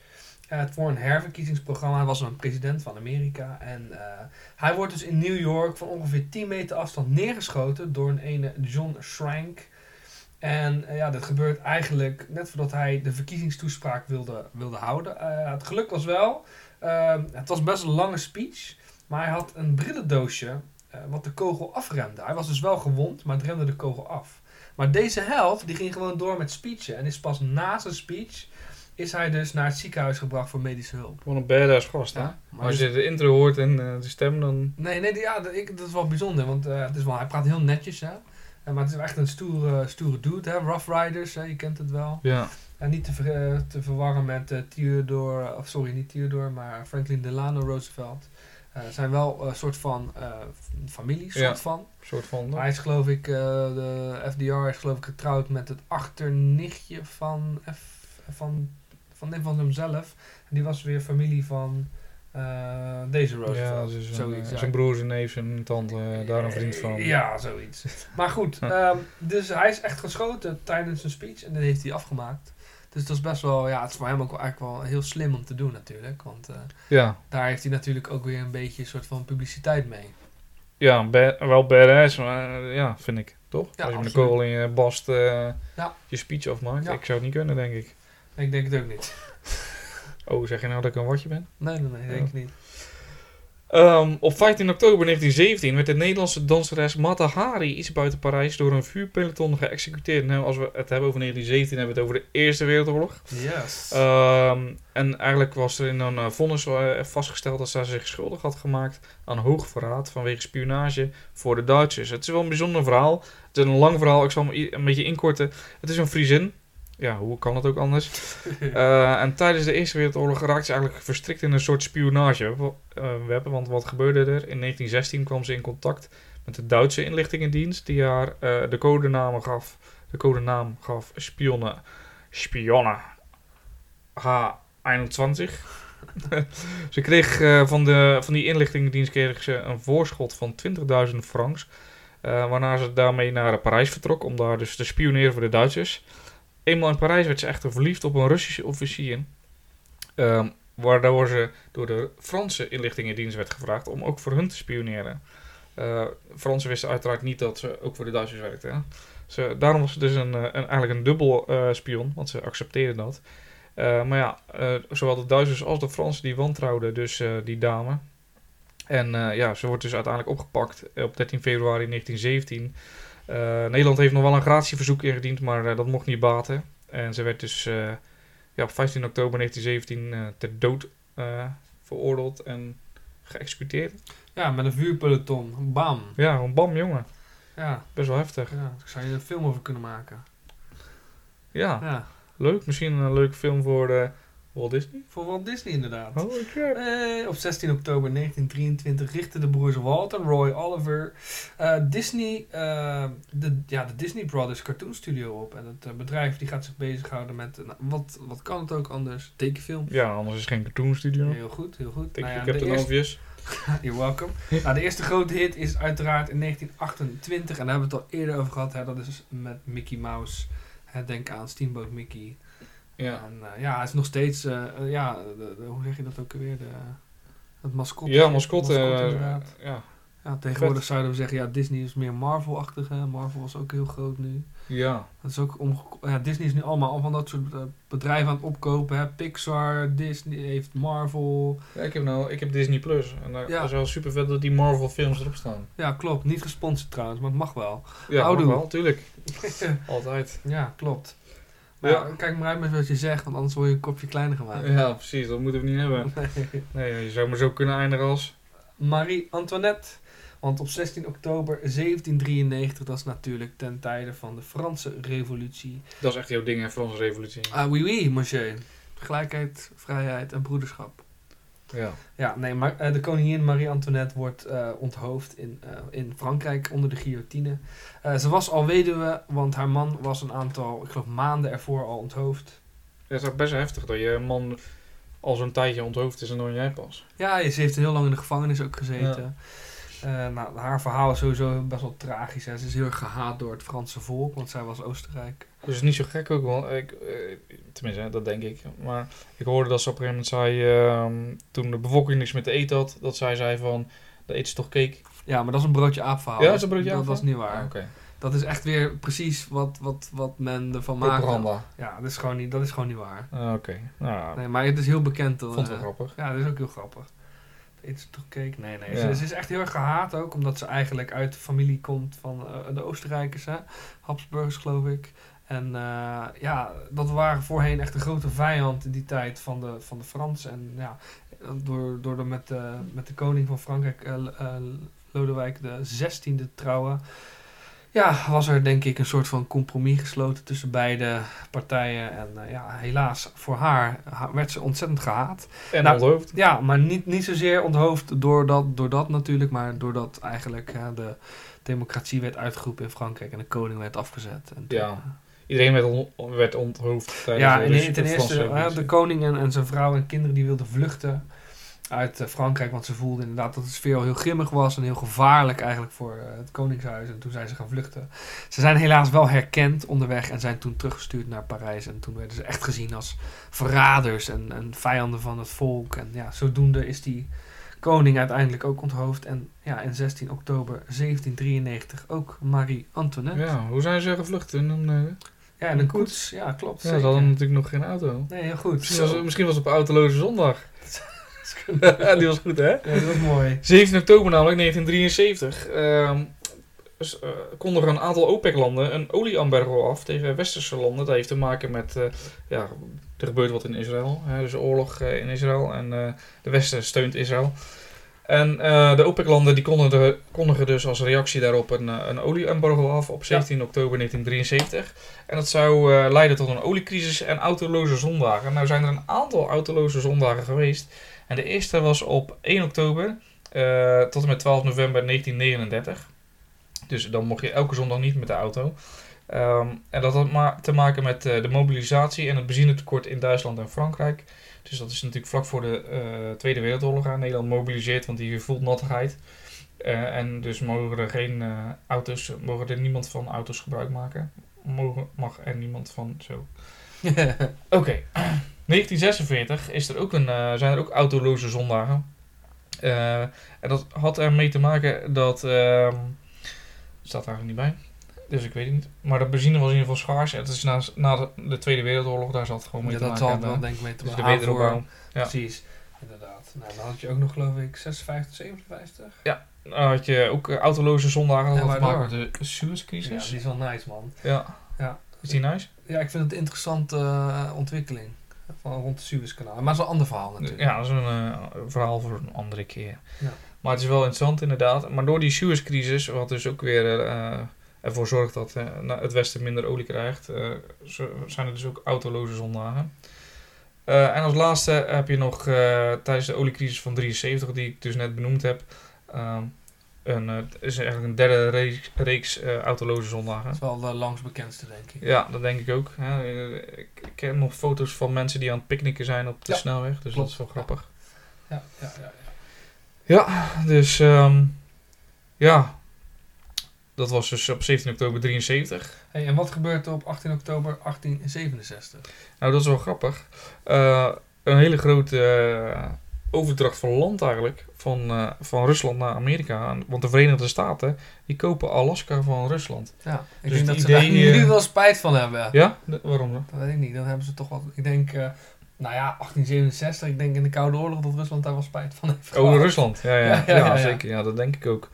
eh, voor een herverkiezingsprogramma. Hij was een president van Amerika. En eh, hij wordt dus in New York van ongeveer 10 meter afstand neergeschoten door een ene John Schrank. En eh, ja, dat gebeurt eigenlijk net voordat hij de verkiezingstoespraak wilde, wilde houden. Het geluk was wel, ehm, het was best een lange speech, maar hij had een brillendoosje wat de kogel afremde. Hij was dus wel gewond, maar het remde de kogel af. Maar deze held, die ging gewoon door met speechen. En is pas na zijn speech, is hij dus naar het ziekenhuis gebracht voor medische hulp. gewoon een badass gast. Hè? Ja, maar Als dus- je de intro hoort en eh, de stem, dan... Nee, nee, die- ja, dat, ik, dat is wel bijzonder, want eh, het is wel, hij praat heel netjes, hè. Eh, maar het is echt een stoere, stoere dude, hè. Rough Riders, hè, je kent het wel. Ja, En niet te, ver- te verwarren met Theodore, of sorry, niet Theodore, maar Franklin Delano Roosevelt. Zijn wel een soort van familie, soort Ja. van. soort van... Hij is geloof ik, de FDR is geloof ik getrouwd met het achternichtje van, F, van, van een van hemzelf. En die was weer familie van eh, deze ja, Roosevelt. dus zoiets, ja. zijn broer, zijn neef, zijn tante, eh, daar een vriend van. Ja, zoiets. Maar goed, Ja. ehm, dus hij is echt geschoten tijdens zijn speech en dat heeft hij afgemaakt. Dus dat is best wel, ja, het is voor hem ook wel eigenlijk wel heel slim om te doen natuurlijk. Want eh, Ja, daar heeft hij natuurlijk ook weer een beetje een soort van publiciteit mee. ja ba- wel badass, maar eh, ja, vind ik. Toch? Ja, Als je met een kogel in je bast eh, Ja. je speech afmaakt. Ja. Ik zou het niet kunnen, denk ik. Ik denk het ook niet. Oh, zeg je nou dat ik een watje ben? Nee, nee, nee, denk ik niet. Ehm, op 15 oktober 1917 werd de Nederlandse danseres Mata Hari iets buiten Parijs door een vuurpeloton geëxecuteerd. Nou, als we het hebben over 1917, hebben we het over de Eerste Wereldoorlog. Yes. Ehm, en eigenlijk was er in een eh, vonnis eh, vastgesteld dat zij zich schuldig had gemaakt aan hoogverraad vanwege spionage voor de Duitsers. Het is wel een bijzonder verhaal. Het is een lang verhaal, ik zal hem een beetje inkorten. Het is een Friesin. Ja, hoe kan het ook anders? Eh, en tijdens de Eerste Wereldoorlog raakte ze eigenlijk verstrikt in een soort spionageweb. web, want wat gebeurde er? In 1916 kwam ze in contact met de Duitse inlichtingendienst, die haar eh, de codenaam gaf. De codenaam gaf spionne. Spionne. H21. ze kreeg eh, van, de, van die inlichtingendienst kreeg ze een voorschot van 20.000 francs. eh, waarna ze daarmee naar Parijs vertrok om daar dus te spioneren voor de Duitsers. Eenmaal in Parijs werd ze echter verliefd op een Russische officier. Ehm, waardoor ze door de Franse inlichtingendienst werd gevraagd om ook voor hun te spioneren. Eh Fransen wisten uiteraard niet dat ze ook voor de Duitsers werkte. Ze, daarom was ze dus een, eh, een, eigenlijk een dubbel eh, spion, want ze accepteerden dat. Maar ja, zowel de Duitsers als de Fransen die wantrouwden dus die dame. En ja, ze wordt dus uiteindelijk opgepakt op 13 februari 1917. Eh, Nederland heeft nog wel een gratieverzoek ingediend, maar eh, dat mocht niet baten. En ze werd dus eh, ja, op 15 oktober 1917 eh, ter dood veroordeeld en geëxecuteerd. Ja, met een vuurpeloton. Bam. Ja, gewoon bam, jongen. Ja, Best wel heftig. ja, daar zou je een film over kunnen maken. Ja, Ja. leuk. Misschien een leuke film voor eh, Walt Disney. Voor Walt Disney inderdaad. Holy crap. Eh, op 16 oktober 1923 richtten de broers Walt en Roy Oliver eh, Disney, eh, de, ja, de Disney Brothers Cartoon Studio op. En het eh, bedrijf die gaat zich bezighouden met, wat, wat kan het ook anders? Tekenfilm. Ja, anders is het geen cartoon studio. Heel goed, heel goed. Nou ja, ik heb de obvious. You're welcome. nou, de eerste grote hit is uiteraard in 1928. En daar hebben we het al eerder over gehad. Hè, dat is met Mickey Mouse. Hè, denk aan Steamboat Mickey. Ja. En eh, ja, hij is nog steeds, eh, eh, ja, de- de- hoe zeg je dat ook weer? De, het mascotte. Ja, mascotte. inderdaad. ja. Ja, tegenwoordig zouden we zeggen, ja, Disney is meer Marvel-achtig. Hè. Marvel was ook heel groot nu. ja. Dat is ook omge- ja, Disney is nu allemaal al van dat soort bedrijven aan het opkopen. Hè. Pixar, Disney heeft Marvel. Ja, ik heb nou, ik heb Disney Plus. En daar Ja. is wel super vet dat die Marvel films erop staan. Ja, klopt. Niet gesponsord trouwens, maar het mag wel. Ja, mag wel, tuurlijk. Altijd. ja, klopt. Maar Ja. ja, kijk maar uit met wat je zegt, want anders word je een kopje kleiner gemaakt. Ja, precies. Dat moeten we niet hebben. Nee, je zou maar zo kunnen eindigen als... Marie Antoinette. Want op 16 oktober 1793, dat is natuurlijk ten tijde van de Franse revolutie. Dat is echt jouw ding, hè, Franse revolutie. Ah oui oui, monsieur. Gelijkheid, vrijheid en broederschap. Ja. Ja, nee, maar eh, de koningin Marie Antoinette wordt eh, onthoofd in, eh, in Frankrijk onder de guillotine. Ze was al weduwe, want haar man was een aantal, ik geloof maanden ervoor al onthoofd. Ja, het is ook best heftig dat je man al zo'n tijdje onthoofd is en dan jij pas. Ja, ze heeft heel lang in de gevangenis ook gezeten. Eh, nou, haar verhaal is sowieso best wel tragisch. Hè. Ze is heel erg gehaat door het Franse volk, want zij was Oostenrijk. Dus is niet zo gek ook, want ik, eh, tenminste, hè, dat denk ik. Maar ik hoorde dat ze op een gegeven moment zei, ehm, toen de bevolking niks meer te eten had, dat zij zei van, dan eet ze toch cake? Ja, maar dat is een broodje aapverhaal. Ja, dat is een broodje Dat, dat aapverhaal? niet waar. Ah, Oké. Dat is echt weer precies wat, wat, wat men ervan maakt. Ja, dat is, gewoon niet, dat is gewoon niet waar. Ah, Oké. Nou, Nee, maar het is heel bekend. ik vond het eh, wel grappig. Ja, dat is ook heel grappig. Ze toch cake? Nee, nee. Ja. Ze, ze is echt heel erg gehaat ook, omdat ze eigenlijk uit de familie komt van eh, de Oostenrijkers, hè? Habsburgers geloof ik. En eh, ja, dat waren voorheen echt een grote vijand in die tijd van de, van de Fransen. En ja, door, door de, met, de, met de koning van Frankrijk, eh, Lodewijk de 16e trouwen, ja, was er denk ik een soort van compromis gesloten tussen beide partijen. En eh, ja, helaas voor haar ha- werd ze ontzettend gehaat. En Nou, onthoofd. Ja, maar niet, niet zozeer onthoofd door dat, door dat natuurlijk, maar doordat eigenlijk de democratie werd uitgeroepen in Frankrijk en de koning werd afgezet. En toen, Ja. eh, Iedereen werd, on- werd onthoofd ja, en ten eerste, de koning en, en zijn vrouw en kinderen die wilden vluchten uit eh, Frankrijk, want ze voelden inderdaad dat de sfeer al heel grimmig was en heel gevaarlijk eigenlijk voor eh, het koningshuis. En toen zijn ze gaan vluchten. Ze zijn helaas wel herkend onderweg en zijn toen teruggestuurd naar Parijs. En toen werden ze echt gezien als verraders en, en vijanden van het volk. En ja, zodoende is die koning uiteindelijk ook onthoofd. En ja, in 16 oktober 1793 ook Marie Antoinette. Ja, Ja, hoe zijn ze gevlucht? In een, eh, en een koets. Ja, klopt. ja, ze hadden natuurlijk nog geen auto. Nee, heel goed. Misschien was, het- misschien was het op autoloze zondag. die was goed, hè? Ja, dat was mooi. 7 oktober namelijk 1973 ehm, dus, eh, kondigen een aantal OPEC-landen een olieembargo af tegen westerse landen. Dat heeft te maken met, eh, ja, er gebeurt wat in Israël. Hè, dus oorlog eh, in Israël en eh, de Westen steunt Israël. En de OPEC-landen die kondigen, kondigen dus als reactie daarop een, een olieembargo af op 17 oktober 1973. En dat zou leiden tot een oliecrisis en autoloze zondagen. Nou zijn er een aantal autoloze zondagen geweest. En de eerste was op 1 oktober eh, tot en met 12 november 1939. Dus dan mocht je elke zondag niet met de auto. Ehm, en dat had maar te maken met eh, de mobilisatie en het benzinetekort in Duitsland en Frankrijk. Dus dat is natuurlijk vlak voor de eh, Tweede Wereldoorlog aan. Nederland mobiliseert, want die voelt nattigheid. En dus mogen er geen auto's, mogen er niemand van auto's gebruik maken. Mogen, mag er niemand van zo. Oké, 1946 is er ook een, eh, zijn er ook autoloze zondagen. Eh, en dat had ermee te maken dat. ehm staat daar eigenlijk niet bij. Dus ik weet het niet. Maar de benzine was in ieder geval schaars. En het is na, na de, de Tweede Wereldoorlog, daar zat het gewoon mee Ja, te dat maken zal het hebben. wel denk ik mee te Dus de maken wederopbouw. Ja. Precies, inderdaad. Nou, dan had je ook nog geloof ik 56, 57. Dan had je ook eh, autoloze zondagen. Dat Ja, had maken de Ja, Suezcrisis. die is wel nice man. Ja. Ja. Is die nice? Ja, ik vind het een interessante eh, ontwikkeling. Van rond het Suezkanaal. Maar het is een ander verhaal natuurlijk. Ja, dat is een eh, verhaal voor een andere keer. Ja. Maar het is wel interessant inderdaad. Maar door die Suezcrisis, wat dus ook weer eh, ervoor zorgt dat eh, het Westen minder olie krijgt, zijn er dus ook autoloze zondagen. En als laatste heb je nog tijdens de oliecrisis van 73, die ik dus net benoemd heb, ehm, een, eh, het is eigenlijk een derde reeks, reeks eh, autoloze zondagen. Dat is wel de langst bekendste denk ik. Ja, dat denk ik ook. Hè. Eh, Ik, ken nog foto's van mensen die aan het picknicken zijn op de Ja, snelweg, dus klopt. dat is wel grappig. Ja, ja, ja. ja. Ja, dus ehm, ja, dat was dus op 17 oktober 73. Hey, en wat gebeurt er op 18 oktober 1867? Nou, dat is wel grappig. Een hele grote overdracht van land eigenlijk, van, eh, van Rusland naar Amerika. Want de Verenigde Staten, die kopen Alaska van Rusland. Ja, ik Dus denk dat ze daar nu wel spijt van hebben. Ja? De- waarom dan? Dat weet ik niet. Dan hebben ze toch wel. Ik denk, eh, nou ja, 1867. Ik denk in de Koude Oorlog dat Rusland daar wel spijt van heeft. Oh, gehad. Rusland. Ja, ja, Ja, zeker. Ja, dat denk ik ook.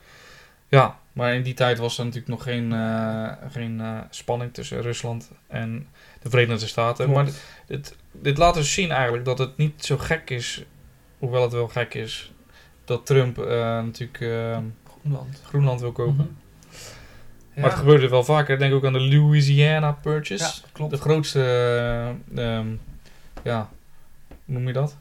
Ja, maar in die tijd was er natuurlijk nog geen, eh, geen spanning tussen Rusland en de Verenigde Staten. Klopt. Maar dit, dit laat dus zien eigenlijk dat het niet zo gek is, hoewel het wel gek is, dat Trump eh, natuurlijk eh, Groenland. Groenland wil kopen. Mhm. Ja, Maar het gebeurde wel vaker. Denk ook aan de Louisiana Purchase. ja, klopt. De grootste, eh, ehm, ja, hoe noem je dat?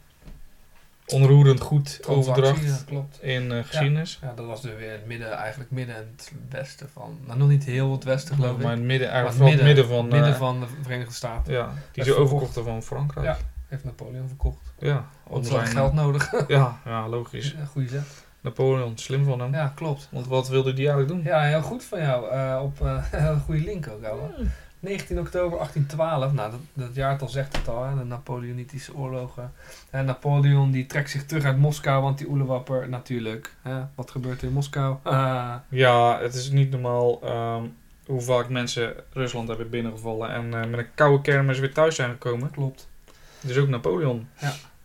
Onroerend goed overdracht ja, klopt. in geschiedenis. Ja, dat was dus weer het midden, eigenlijk midden en het westen van. Nou, nog niet heel het westen geloof ik. Maar het midden, eigenlijk het midden van, midden van de Verenigde Staten. ja, die ze verkocht. overkochten van Frankrijk. Heeft Napoleon verkocht. ja wel zijn- geld nodig. Ja, ja, logisch. Ja, goeie zeg. Napoleon, slim van hem. Ja, klopt. Want wat wilde die eigenlijk doen? Ja, heel goed van jou. Eh, op eh, een goede link ook, ouwe. 19 oktober 1812, nou dat, dat jaartal zegt het al, hè, de Napoleonitische oorlogen. En Napoleon die trekt zich terug uit Moskou, want die oelewapper natuurlijk. Hè, wat gebeurt er in Moskou? Ah, Ja, het is niet normaal ehm, hoe vaak mensen Rusland hebben binnengevallen en eh, met een koude kermis weer thuis zijn gekomen. klopt. Dus ook Napoleon.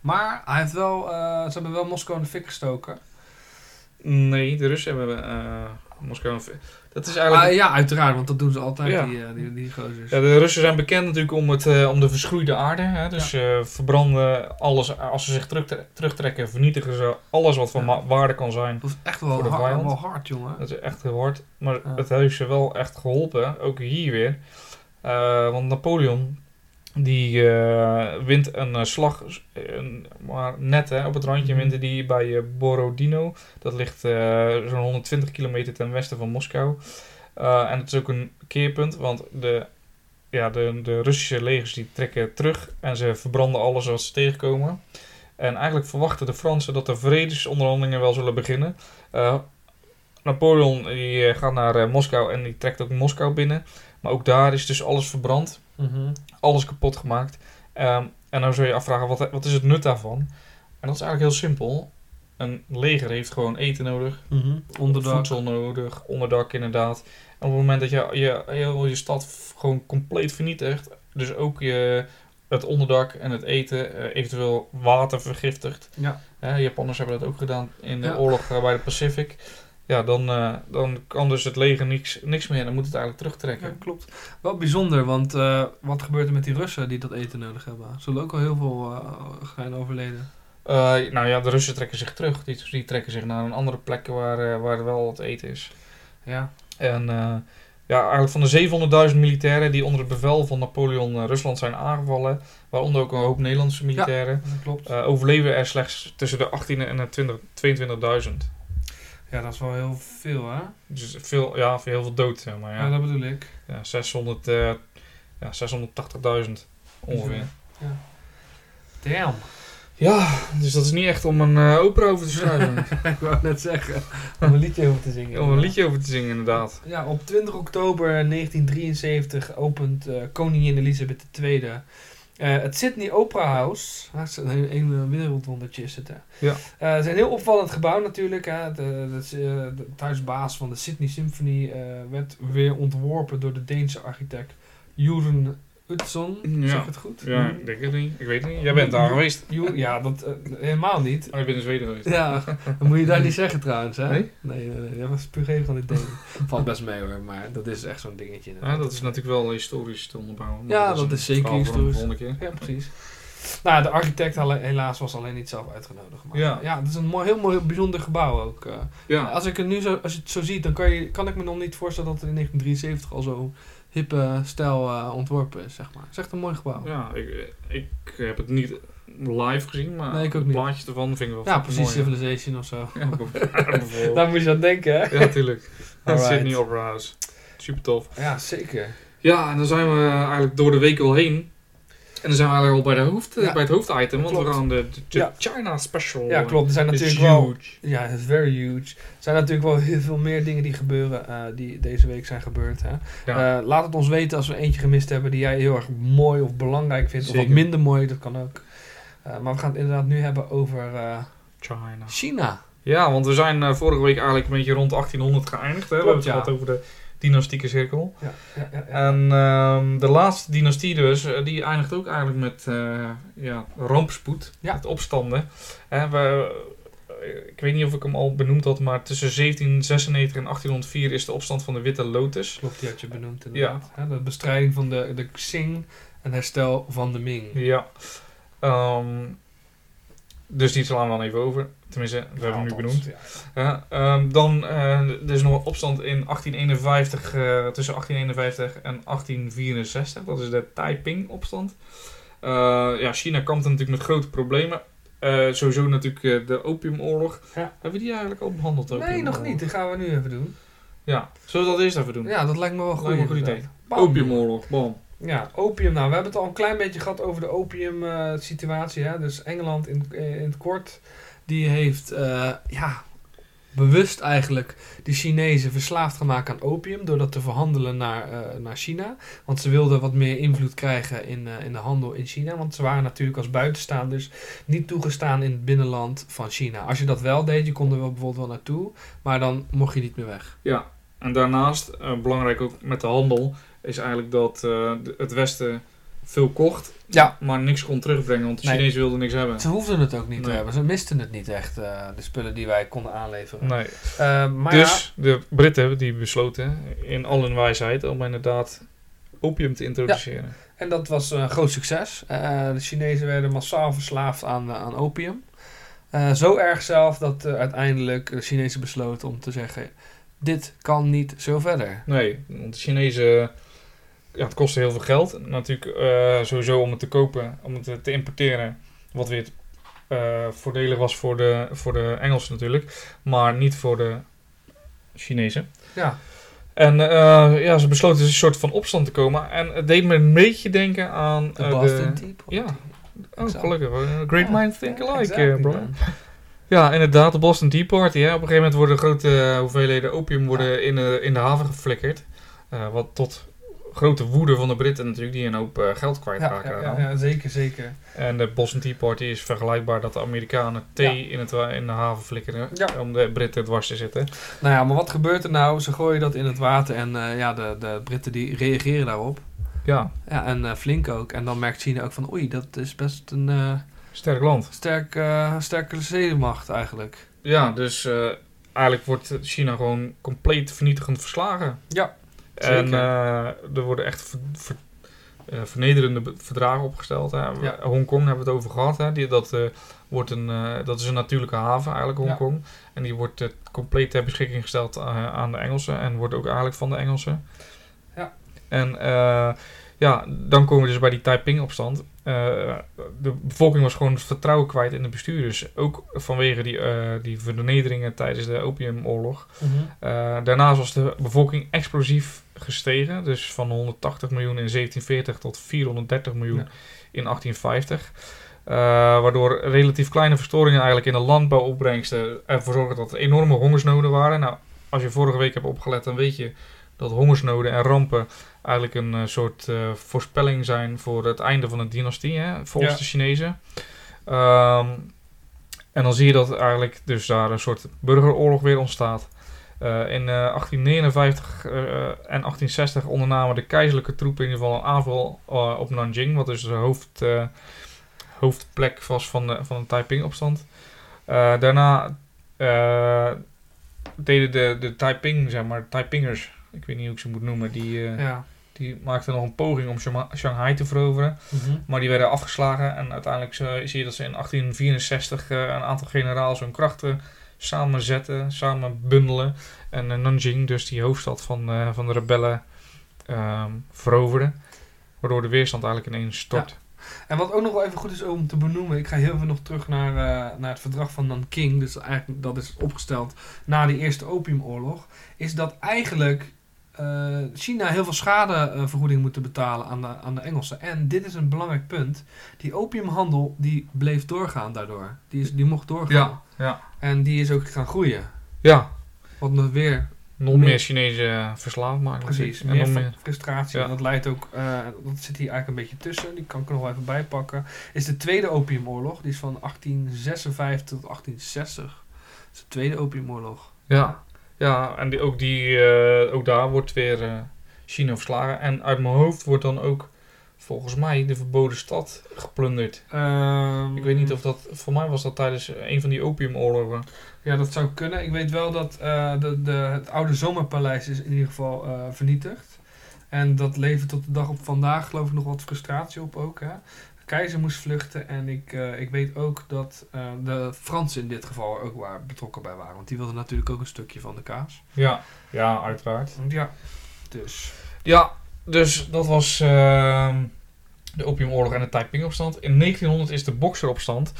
Maar hij heeft wel, eh, ze hebben wel Moskou in de fik gestoken. Nee, de Russen hebben eh, Moskou. Dat is eigenlijk. Ah, ja, uiteraard, want dat doen ze altijd, Ja. die, eh, die, die gozers. Ja, de Russen zijn bekend natuurlijk om, het, om de verschroeide aarde. Hè? Dus eh, verbranden alles. Als ze zich terugtre- terugtrekken, vernietigen ze alles wat van Ja. waarde kan zijn. Dat is echt wel, Voor de hard, wel hard, jongen. Dat is echt heel hard. Maar Ja. het heeft ze wel echt geholpen. Ook hier weer. Want Napoleon. Die eh, wint een eh, slag, maar net hè, op het randje wint hij bij eh, Borodino. Dat ligt zo'n 120 kilometer ten westen van Moskou. En het is ook een keerpunt, want de, ja, de, de Russische legers die trekken terug en ze verbranden alles wat ze tegenkomen. En eigenlijk verwachten de Fransen dat de vredesonderhandelingen wel zullen beginnen. Napoleon die, gaat naar Moskou en die trekt ook Moskou binnen. Maar ook daar is dus alles verbrand, Mhm. alles kapot gemaakt. Ehm, en dan zou je je afvragen, wat, wat is het nut daarvan? En dat is eigenlijk heel simpel. Een leger heeft gewoon eten nodig, Mhm. Onderdak. voedsel nodig, onderdak inderdaad. En op het moment dat je je, heel je stad gewoon compleet vernietigt, dus ook je het onderdak en het eten, eh, eventueel water vergiftigt. Ja. Japanners hebben dat ook gedaan in de Ja. oorlog eh, bij de Pacific. Ja, dan, eh, dan kan dus het leger niks, niks meer en dan moet het eigenlijk Ja, terugtrekken. klopt. Wel bijzonder, want eh, wat gebeurt er met die Russen die dat eten nodig hebben? Zullen ook al heel veel eh, zijn overleden. Nou ja, de Russen trekken zich terug. Die, die trekken zich naar een andere plek waar, waar wel wat eten is. Ja. En ja, eigenlijk van de 700.000 militairen die onder het bevel van Napoleon Rusland zijn aangevallen, waaronder ook een hoop Nederlandse militairen, Dat klopt. overleven er slechts tussen de 18 en de 20 22.000. Ja, dat is wel heel veel, hè? Dus veel, ja, heel veel dood, zeg maar. Ja, Ja, dat bedoel ik. ja 600, eh, ja 680.000 ongeveer. Ja. Damn. Ja, dus dat is niet echt om een eh, opera over te schrijven. ik wou net zeggen. Om een liedje over te zingen. om een liedje over te zingen, inderdaad. Ja, op 20 oktober 1973 opent eh, koningin Elizabeth II eh, het Sydney Opera House. Ah, een, een wereldwondertje is het, hè. Ja. Eh, het is een heel opvallend gebouw natuurlijk. Hè. De, de, de, de thuisbaas van de Sydney Symphony eh, werd weer ontworpen door de Deense architect Jeroen Utzon. Ja. Zeg ik het goed? Ja, ik denk het niet. Ik weet het niet. Jij bent daar geweest. Ja, dat eh, helemaal niet. Oh, je bent in Zweden geweest. Ja, dat moet je daar niet zeggen trouwens, hè? Nee? Nee, nee, nee. Dat was puur even van dit ding. Valt best mee hoor, maar dat is echt zo'n dingetje. Ja, dat is natuurlijk wel historisch te onderbouwen. Ja, dat is zeker historisch. volgende keer. Ja, precies. Nou, de architect helaas was alleen niet zelf uitgenodigd. Maar Ja. ja, het is een mooi, heel mooi, bijzonder gebouw ook. eh. Ja, Als ik het nu zo, als je het zo ziet, dan kan, je, kan ik me nog niet voorstellen dat het in 1973 al zo hippe stijl eh, ontworpen is, zeg maar. Het is echt een mooi gebouw. Ja, ja ik, ik heb het niet live gezien, maar Nee, niet. plaatjes ervan vind ik wel fucking precies, mooi, Civilization of zo. Ja, bijvoorbeeld. Daar moet je aan denken, hè? Ja, natuurlijk. Sydney Opera House. Super tof. Ja, zeker. Ja, en dan zijn we eigenlijk door de week al heen. En dan zijn we eigenlijk al bij, de hoofd, Ja, bij het hoofditem, want we gaan de, de, de Ja. China Special. Ja, klopt. Er zijn natuurlijk wel... huge. Ja, het is very huge. Er zijn natuurlijk wel heel veel meer dingen die gebeuren, eh, die deze week zijn gebeurd. Hè? Ja. Eh, laat het ons weten als we eentje gemist hebben die jij heel erg mooi of belangrijk vindt. Of wat minder mooi, dat kan ook. Eh, maar we gaan het inderdaad nu hebben over eh, China. China. Ja, want we zijn eh, vorige week eigenlijk een beetje rond 1800 geëindigd. Hè? we hebben het gehad over de dynastieke cirkel. Ja, ja, ja, ja. En ehm, de laatste dynastie dus, eh, die eindigt ook eigenlijk met eh, ja, rampspoed. Ja. Met opstanden. Hè, we, eh, ik weet niet of ik hem al benoemd had, maar tussen 1796 en 1804 is de opstand van de Witte Lotus. Klopt, die had je benoemd inderdaad. Hè, de bestrijding van de, de Xing en herstel van de Ming. Ja. Ehm, dus die slaan we dan even over. Tenminste, we hebben hem nu benoemd. ja. Ehm, dan eh, er is nog een opstand in 1851, eh, tussen 1851 en 1864. Dat is de Taiping-opstand. Eh, ja, China kampte natuurlijk met grote problemen. Sowieso natuurlijk de opiumoorlog. Ja. Hebben we die eigenlijk al behandeld? de Nee, nog niet. Dat gaan we nu even doen. Ja, zullen we dat eerst even doen? Ja, dat lijkt me wel een goed idee. Opiumoorlog, bam. Ja, opium. Nou, we hebben het al een klein beetje gehad over de opium-situatie. hè. dus Engeland in, eh, in het kort, die heeft eh, ja, bewust eigenlijk de Chinezen verslaafd gemaakt aan opium. Door dat te verhandelen naar, eh, naar China. Want ze wilden wat meer invloed krijgen in, eh, in de handel in China. Want ze waren natuurlijk als buitenstaanders niet toegestaan in het binnenland van China. Als je dat wel deed, je kon er wel bijvoorbeeld wel naartoe. Maar dan mocht je niet meer weg. Ja, en daarnaast, eh, belangrijk ook met de handel, is eigenlijk dat eh, het Westen veel kocht, Ja. maar niks kon terugbrengen, want de Nee. Chinezen wilden niks hebben. Ze hoefden het ook niet te Nee. hebben. Ze misten het niet echt, eh, de spullen die wij konden aanleveren. Nee. Eh, maar dus de Britten die besloten in al hun wijsheid om inderdaad opium te introduceren. ja, en dat was een groot succes. De Chinezen werden massaal verslaafd aan, aan opium. Zo erg zelf dat uiteindelijk de Chinezen besloten om te zeggen: dit kan niet zo verder. Nee, want de Chinezen, ja, het kostte heel veel geld. Natuurlijk eh, sowieso om het te kopen, om het te- te importeren, wat weer eh, voordelig was voor de, voor de Engelsen natuurlijk, maar niet voor de Chinezen. Ja, En eh, ja, ze besloten dus een soort van opstand te komen. En het deed me een beetje denken aan... de Boston Tea Party. ja. Oh, Exact. gelukkig. Great Ja, minds think alike, exactly, bro. man. Ja, inderdaad, de Boston Tea Party. Hè. Op een gegeven moment worden grote hoeveelheden opium worden in, de, in de haven geflikkerd. Wat tot grote woede van de Britten natuurlijk, die een hoop eh, geld kwijtraken. ja, ja, ja, zeker, zeker. En de Boston Tea Party is vergelijkbaar dat de Amerikanen thee in, het, in de haven flikkeren. Ja. Om de Britten dwars te zitten. Nou ja, maar wat gebeurt er nou? Ze gooien dat in het water en eh, ja, de, de Britten die reageren daarop. Ja, Ja, en eh, flink ook. En dan merkt China ook van, oei, dat is best een sterk land. sterk, sterke zeemacht eigenlijk. Ja, dus eigenlijk wordt China gewoon compleet vernietigend verslagen. Ja, zeker. eh, er worden echt ver- ver- eh, vernederende verdragen opgesteld. Hè. Ja. Hongkong hebben we het over gehad. Hè. Die, dat, eh, wordt een, dat is een natuurlijke haven eigenlijk, Ja. Hongkong. En die wordt compleet ter beschikking gesteld aan de Engelsen. En wordt ook eigenlijk van de Engelsen. Ja. En ja, dan komen we dus bij die Taiping-opstand. De bevolking was gewoon het vertrouwen kwijt in de bestuurders. Ook vanwege die, die vernederingen tijdens de opiumoorlog. Eh, daarnaast was de bevolking explosief gestegen. Dus van 180 miljoen in 1740 tot 430 miljoen Ja. in 1850. Eh, waardoor relatief kleine verstoringen eigenlijk in de landbouwopbrengsten ervoor zorgden dat er enorme hongersnoden waren. Nou, als je vorige week hebt opgelet, dan weet je dat hongersnoden en rampen eigenlijk een eh, soort eh, voorspelling zijn voor het einde van een dynastie, hè, volgens Ja. de Chinezen. Ehm, en dan zie je dat eigenlijk dus daar een soort burgeroorlog weer ontstaat. Eh, in eh, 1859 eh, en 1860 ondernamen de keizerlijke troepen in ieder geval een aanval eh, op Nanjing, wat dus de hoofd, eh, hoofdplek was van de, van de Taiping-opstand. Eh, daarna eh, deden de, de Taiping, zeg maar, Taipingers, ik weet niet hoe ik ze moet noemen, die, eh, Ja. die maakten nog een poging om Shanghai te veroveren. Mhm. Maar die werden afgeslagen en uiteindelijk zie je dat ze in 1864 eh, een aantal generaals hun krachten samen zetten, samen bundelen. En eh, Nanjing, dus die hoofdstad van, eh, van de rebellen, ehm veroverden. Waardoor de weerstand eigenlijk ineens stort. En wat ook nog wel even goed is om te benoemen, ik ga heel even nog terug naar, eh, naar het verdrag van Nanking, dus eigenlijk dat is opgesteld na de Eerste Opiumoorlog, is dat eigenlijk China heel veel schadevergoeding moet betalen aan de, aan de Engelsen. En dit is een belangrijk punt, die opiumhandel die bleef doorgaan daardoor. Die, is, die mocht doorgaan. Ja, ja. En die is ook gaan groeien. Ja, Wat nog weer nog Meer- meer Chinezen eh, verslaafd maken. Precies, En meer meer. frustratie. Ja. En dat leidt ook, eh, dat zit hier eigenlijk een beetje tussen, die kan ik er nog wel even bij pakken. Is de Tweede Opiumoorlog, die is van 1856 tot 1860. Dat is de Tweede Opiumoorlog. Ja, ja en die, ook, die, eh, ook daar wordt weer eh, China verslagen. En uit mijn hoofd wordt dan ook volgens mij de verboden stad geplunderd. Ehm, Ik weet niet of dat, voor mij was dat tijdens een van die opiumoorlogen. Ja, dat zou kunnen. Ik weet wel dat eh, de, de, het oude zomerpaleis is in ieder geval vernietigd. En dat levert tot de dag op vandaag geloof ik nog wat frustratie op ook. Hè? Keizer moest vluchten en ik, eh, ik weet ook dat eh, de Fransen in dit geval er ook waar, betrokken bij waren. Want die wilden natuurlijk ook een stukje van de kaas. Ja, ja, uiteraard. Ja, dus. Ja, dus dat was ehm, de opiumoorlog en de Taiping-opstand. In 1900 is de Bokseropstand.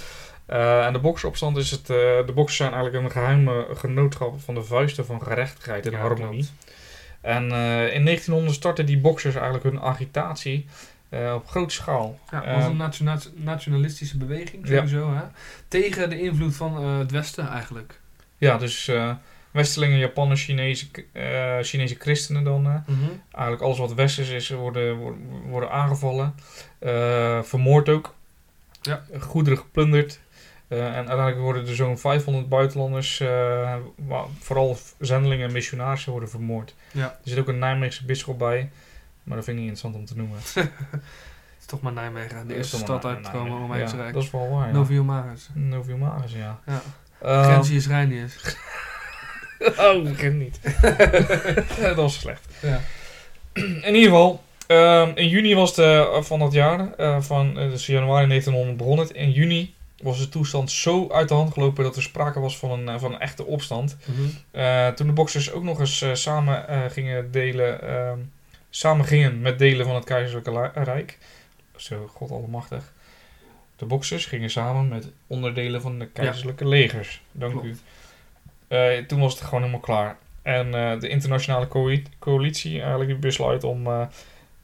Eh, en de Bokseropstand is het... de Boksers zijn eigenlijk een geheime genootschap van de vuisten van gerechtigheid en Ja, harmonie. klopt. En in 1900 startten die boksers eigenlijk hun agitatie eh, op grote schaal. Ja, was Eh, een nationa- nationalistische beweging Ja. sowieso. Hè? Tegen de invloed van eh, het Westen eigenlijk. ja, dus eh Westelingen, Japanners, Chinese, Chinese christenen dan. eh, eigenlijk alles wat westers is, worden, worden, worden aangevallen. Vermoord ook. Ja. Goederen geplunderd. En uiteindelijk worden er zo'n 500 buitenlanders, vooral zendelingen en missionarissen, worden vermoord. Ja. Er zit ook een Nijmeegse bisschop bij. Maar dat vind ik niet interessant om te noemen. Het is toch maar Nijmegen, de eerste is stad uit Nijmegen. Romeinse Ja, Rijk. Dat is wel waar. Ja. Novio Maris. Novio Maris, ja. Ja. Eh, Grenzius Reinius. oh, ik ken niet. dat was slecht. Ja. In ieder geval, ehm, in juni was de, van dat jaar, eh, van, eh, dus januari 1900 begon het. In juni was de toestand zo uit de hand gelopen dat er sprake was van een, eh, van een echte opstand. Eh, toen de boksers ook nog eens eh, samen eh, gingen delen, ehm, samen gingen met delen van het keizerlijke rijk. Zo, god allemachtig. De boksers gingen samen met onderdelen van de keizerlijke legers. Dank u. Eh, toen was het gewoon helemaal klaar. En eh, de internationale coali- coalitie eigenlijk die besluit om, eh,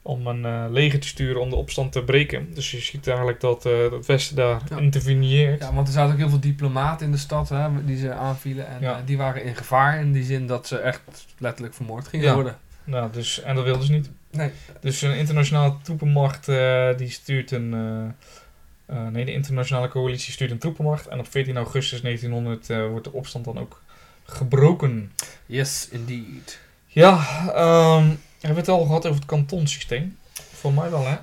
om een leger te sturen om de opstand te breken. Dus je ziet eigenlijk dat het Westen daar Ja. interveneert. Ja, want er zaten ook heel veel diplomaten in de stad hè, die ze aanvielen. En Ja. die waren in gevaar in die zin dat ze echt letterlijk vermoord gingen worden. Nou, dus, en dat wilden ze niet. Nee. Dus een internationale troepenmacht eh, die stuurt een. eh, eh, nee, de internationale coalitie stuurt een troepenmacht. En op 14 augustus 1900 eh, wordt de opstand dan ook gebroken. Yes, indeed. Ja, ehm, hebben we het al gehad over het kantonsysteem? Voor mij wel, hè?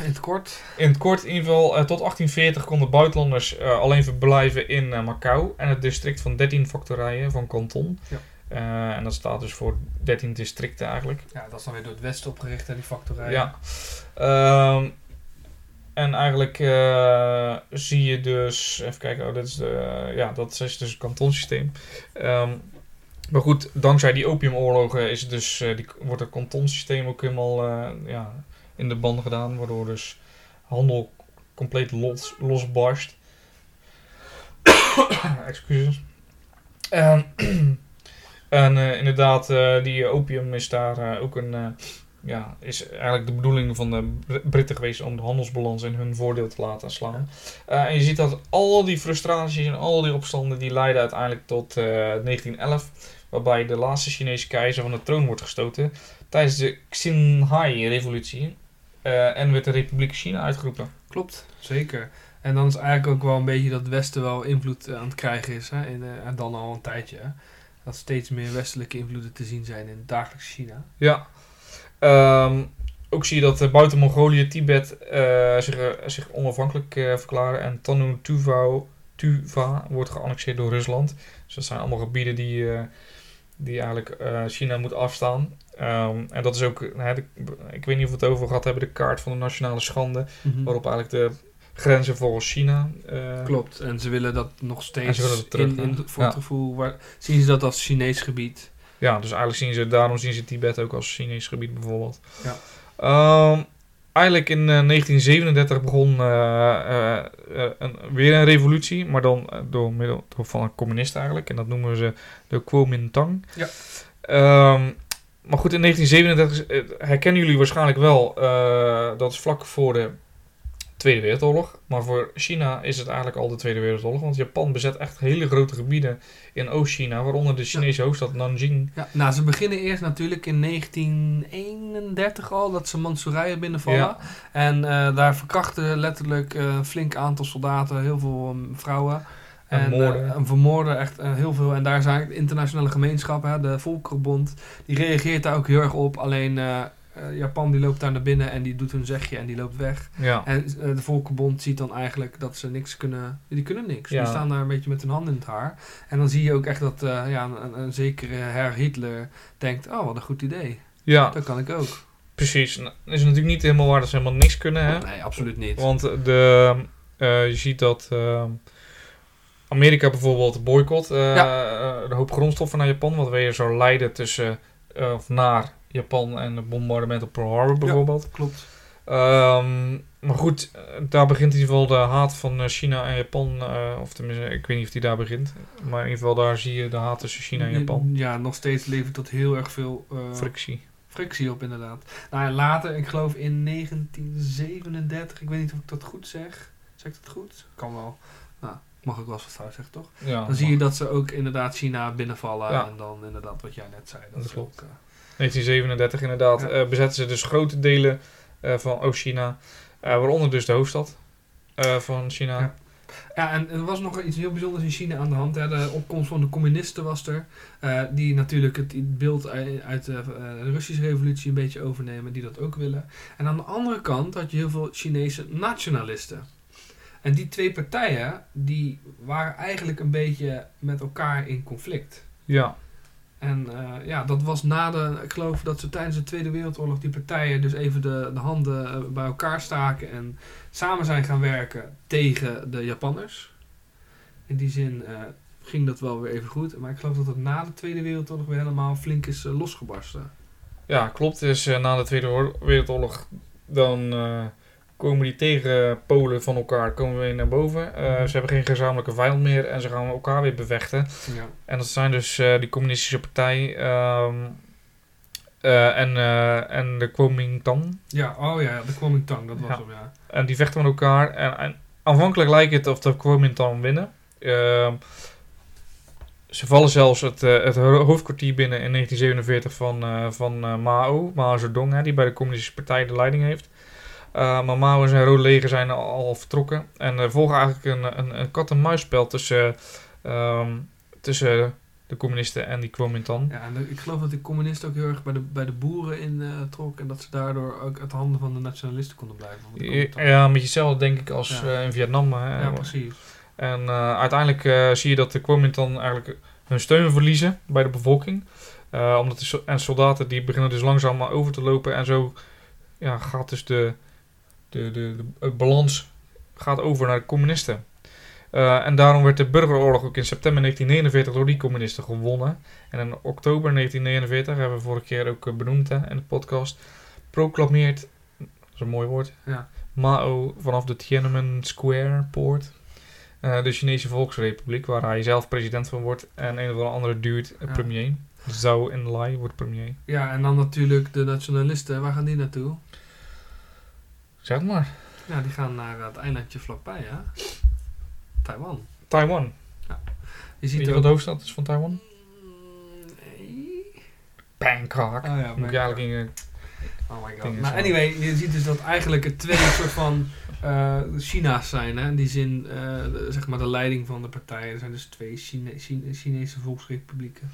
In het kort. In het kort, in ieder geval, tot 1840 konden buitenlanders alleen verblijven in Macau en het district van 13 factorijen van Canton. Ja. Eh, en dat staat dus voor 13 districten eigenlijk. Ja, dat is dan weer door het Westen opgericht, hè, die factorij. Ja. Ehm, en eigenlijk eh, zie je dus, even kijken, oh, dit is de, ja, dat is dus het kantonsysteem. Ehm, maar goed, dankzij die opiumoorlogen is het dus, eh, die, wordt het kantonsysteem ook helemaal eh, ja, in de band gedaan, waardoor dus handel compleet los, losbarst. Excuses. Ehm, en eh, inderdaad, eh, die opium is daar eh, ook een ja, is eigenlijk de bedoeling van de Br- Britten geweest om de handelsbalans in hun voordeel te laten slaan. En je ziet dat al die frustraties en al die opstanden die leiden uiteindelijk tot eh, 1911, waarbij de laatste Chinese keizer van de troon wordt gestoten tijdens de Xinhai-revolutie. en werd de Republiek China uitgeroepen. Klopt, zeker. En dan is eigenlijk ook wel een beetje dat het Westen wel invloed aan het krijgen is. Hè, en dan al een tijdje. Dat steeds meer westelijke invloeden te zien zijn in het dagelijks China. Ja. Ehm, ook zie je dat buiten Mongolië, Tibet eh, zich, eh, zich onafhankelijk eh, verklaren. En Tannu Tuva, Tuva wordt geannexeerd door Rusland. Dus dat zijn allemaal gebieden die, die eigenlijk China moet afstaan. Ehm, en dat is ook, de- ik weet niet of we het over gehad hebben, de kaart van de nationale schande. Waarop eigenlijk de grenzen volgens China. eh, Klopt, en ze willen dat nog steeds dat terug, in, in, voor Ja. het gevoel. Waar, zien ze dat als Chinees gebied? Ja, dus eigenlijk zien ze, daarom zien ze Tibet ook als Chinees gebied bijvoorbeeld. Ja. Ehm, eigenlijk in eh, 1937 begon eh, eh, eh, een, weer een revolutie, maar dan door middel door van een communist eigenlijk. En dat noemen ze de Kuomintang. Ja. Ehm, maar goed, in 1937 eh, herkennen jullie waarschijnlijk wel, dat is vlak voor de Tweede Wereldoorlog. Maar voor China is het eigenlijk al de Tweede Wereldoorlog, want Japan bezet echt hele grote gebieden in Oost-China, waaronder de Chinese hoofdstad Nanjing. Ja, nou, ze beginnen eerst natuurlijk in 1931 al, dat ze Manchurije binnenvallen. Ja. En eh, daar verkrachten letterlijk eh, een flink aantal soldaten, heel veel ehm, vrouwen. En En, moorden. eh, en vermoorden echt eh, heel veel. En daar zijn de internationale gemeenschap, hè, de Volkerenbond, die reageert daar ook heel erg op. Alleen eh, Japan die loopt daar naar binnen en die doet hun zegje en die loopt weg. Ja. En eh, de Volkerenbond ziet dan eigenlijk dat ze niks kunnen. Die kunnen niks. Ja. Die staan daar een beetje met hun handen in het haar. En dan zie je ook echt dat eh, ja, een, een zekere Herr Hitler denkt: Oh, wat een goed idee. ja, Dat kan ik ook. precies. Nou, is natuurlijk niet helemaal waar dat ze helemaal niks kunnen, hè? Nee, absoluut niet. Want de, je ziet dat Amerika bijvoorbeeld boycott de hoop grondstoffen naar Japan, wat weer zou leiden tussen of naar Japan en het bombardement op Pearl Harbor bijvoorbeeld. Klopt. Ehm, maar goed, eh, daar begint in ieder geval de haat van eh, China en Japan, eh, of tenminste, ik weet niet of die daar begint, maar in ieder geval daar zie je de haat tussen China en Japan. Ja, nog steeds levert dat heel erg veel Frictie. frictie op, inderdaad. Nou ja, later, ik geloof in 1937, ik weet niet of ik dat goed zeg. Zeg ik dat goed? Kan wel. Nou, ik mag ook wel eens wat fout zeggen, toch? Ja, Dan zie je dat ze ook inderdaad China binnenvallen. Ja. En dan inderdaad wat jij net zei. Dat, Dat is klopt. ook, 1937 inderdaad, Ja. eh, bezetten ze dus grote delen eh, van Oost-China, eh, waaronder dus de hoofdstad van China. Ja. Ja, en er was nog iets heel bijzonders in China aan de hand. Hè. De opkomst van de communisten was er. die natuurlijk het beeld uit de Russische revolutie een beetje overnemen. Die dat ook willen. En aan de andere kant had je heel veel Chinese nationalisten. En die twee partijen, die waren eigenlijk een beetje met elkaar in conflict. Ja, En eh, ja, dat was na de. Ik geloof dat ze tijdens de Tweede Wereldoorlog die partijen dus even de, de handen eh, bij elkaar staken en samen zijn gaan werken tegen de Japanners. In die zin eh, ging dat wel weer even goed. Maar ik geloof dat het na de Tweede Wereldoorlog weer helemaal flink is losgebarsten. ja klopt. Dus na de Tweede Oor- Wereldoorlog dan komen die tegenpolen van elkaar komen weer naar boven. Eh, Mhm. Ze hebben geen gezamenlijke vijand meer en ze gaan elkaar weer bevechten. Ja. En dat zijn dus eh, die communistische partij ehm, eh, en, en de Kuomintang. ja, oh ja, de Kuomintang, dat was Ja. hem, ja. En die vechten met elkaar. En, en aanvankelijk lijkt het of de Kuomintang winnen. Ehm, ze vallen zelfs het, het ho- hoofdkwartier binnen in 1947 van, van Mao, Mao Zedong, hè, die bij de Communistische Partij de leiding heeft. Eh, maar Mao en zijn rode leger zijn al, al vertrokken. En er volgt eigenlijk een, een, een kat-en-muisspel tussen, ehm, tussen De communisten en die Kuomintang. Ja, en de- ik geloof dat de communisten ook heel erg bij de, bij de boeren in eh trok. En dat ze daardoor ook uit de handen van de nationalisten konden blijven. Ja, met jezelf denk ik als Ja. eh, in Vietnam. Hè. ja, precies. En uiteindelijk zie je dat de Kuomintang eigenlijk hun steun verliezen bij de bevolking. Omdat de so- en soldaten die beginnen dus langzaam maar over te lopen. En zo ja, gaat dus de, de, de, de, het balans gaat over naar de communisten. Eh, en daarom werd de burgeroorlog ook in september 1949 door die communisten gewonnen. En in oktober 1949, hebben we vorige keer ook eh, benoemd hè, in de podcast, proclameert, dat is een mooi woord, Ja. Mao vanaf de Tiananmen Square poort. eh, de Chinese Volksrepubliek, waar hij zelf president van wordt. En een of de andere duurt Ja. premier. Zhou Enlai wordt premier. ja, en dan natuurlijk de nationalisten. Waar gaan die naartoe? Zeg het maar. Ja, die gaan naar het eilandje vlakbij, ja. Taiwan. Taiwan. Je Weet ziet je er wat de hoofdstad is van Taiwan? Nee. Bangkok. Oh ja, Moet je Bangkok. eigenlijk in, eh, Oh my god. Maar anyway, je ziet dus dat eigenlijk het twee soort van eh, China's zijn. Hè? In die zin, eh, de- zeg maar de leiding van de partijen. Er zijn dus twee Chine Chine- Chinese volksrepublieken.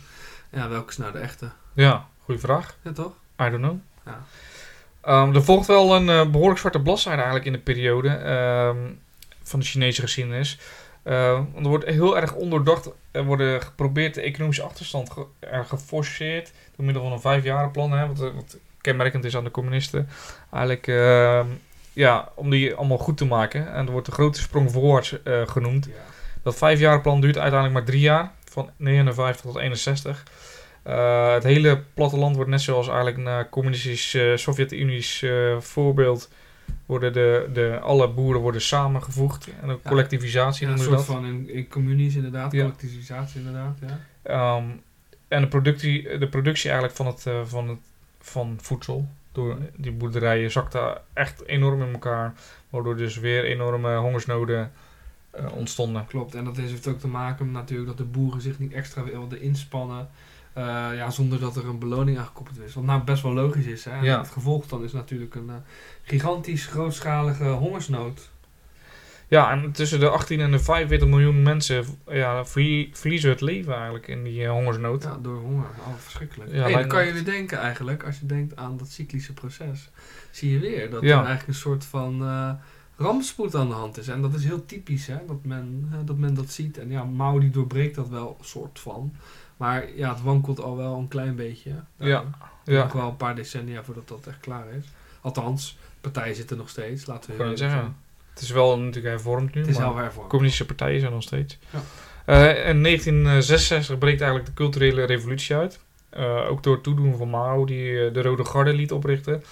Ja, welke is nou de echte? Ja, goede vraag. Ja, toch? I don't know. Ja. Ehm, er volgt wel een eh, behoorlijk zwarte bladzijde eigenlijk in de periode ehm, van de Chinese geschiedenis. Eh, want er wordt heel erg ondoordacht. Er worden geprobeerd de economische achterstand ge er geforceerd door middel van een vijfjarenplan. Hè, wat, eh, wat kenmerkend is aan de communisten. Eigenlijk ehm, ja, om die allemaal goed te maken. En er wordt de grote sprong voorwaarts eh, genoemd. Ja. Dat vijfjarenplan duurt uiteindelijk maar drie jaar, van 59 tot 61. Eh, het hele platteland wordt net zoals eigenlijk communistisch eh, Sovjet-Unisch eh, voorbeeld, worden de, de, alle boeren worden samengevoegd. En een collectivisatie Ja, een noemen we soort dat. van in, in communies inderdaad, Ja. collectivisatie inderdaad. Ja. Ehm, en de productie, de productie eigenlijk van, het, van, het, van voedsel door die boerderijen zakte echt enorm in elkaar. Waardoor dus weer enorme hongersnoden ontstonden. Klopt, en dat heeft ook te maken natuurlijk dat de boeren zich niet extra wilden inspannen. Eh, ja, zonder dat er een beloning aan gekoppeld is. Wat nou best wel logisch is. Hè? Ja. Het gevolg dan is natuurlijk een eh, gigantisch grootschalige hongersnood. Ja, en tussen de 18 en de 45 miljoen mensen ja, verlie- verliezen het leven eigenlijk in die eh, hongersnood. Ja, door honger. Oh, verschrikkelijk. Ja, hey, dan kan je weer denken eigenlijk, als je denkt aan dat cyclische proces, zie je weer dat Ja. er eigenlijk een soort van rampspoed aan de hand is. En dat is heel typisch, hè, dat men, dat men dat ziet. En ja, Mao die doorbreekt dat wel soort van. Maar ja, het wankelt al wel een klein beetje. Ja, Uh, ja. Nog wel een paar decennia voordat dat echt klaar is. Althans, partijen zitten nog steeds, laten we zeggen. Het is wel natuurlijk hervormd nu. Het is maar wel hervormd. communistische partijen zijn nog steeds. Ja. Eh, in 1966 breekt eigenlijk de culturele revolutie uit. Eh, ook door het toedoen van Mao, die eh, de Rode Garde liet oprichten.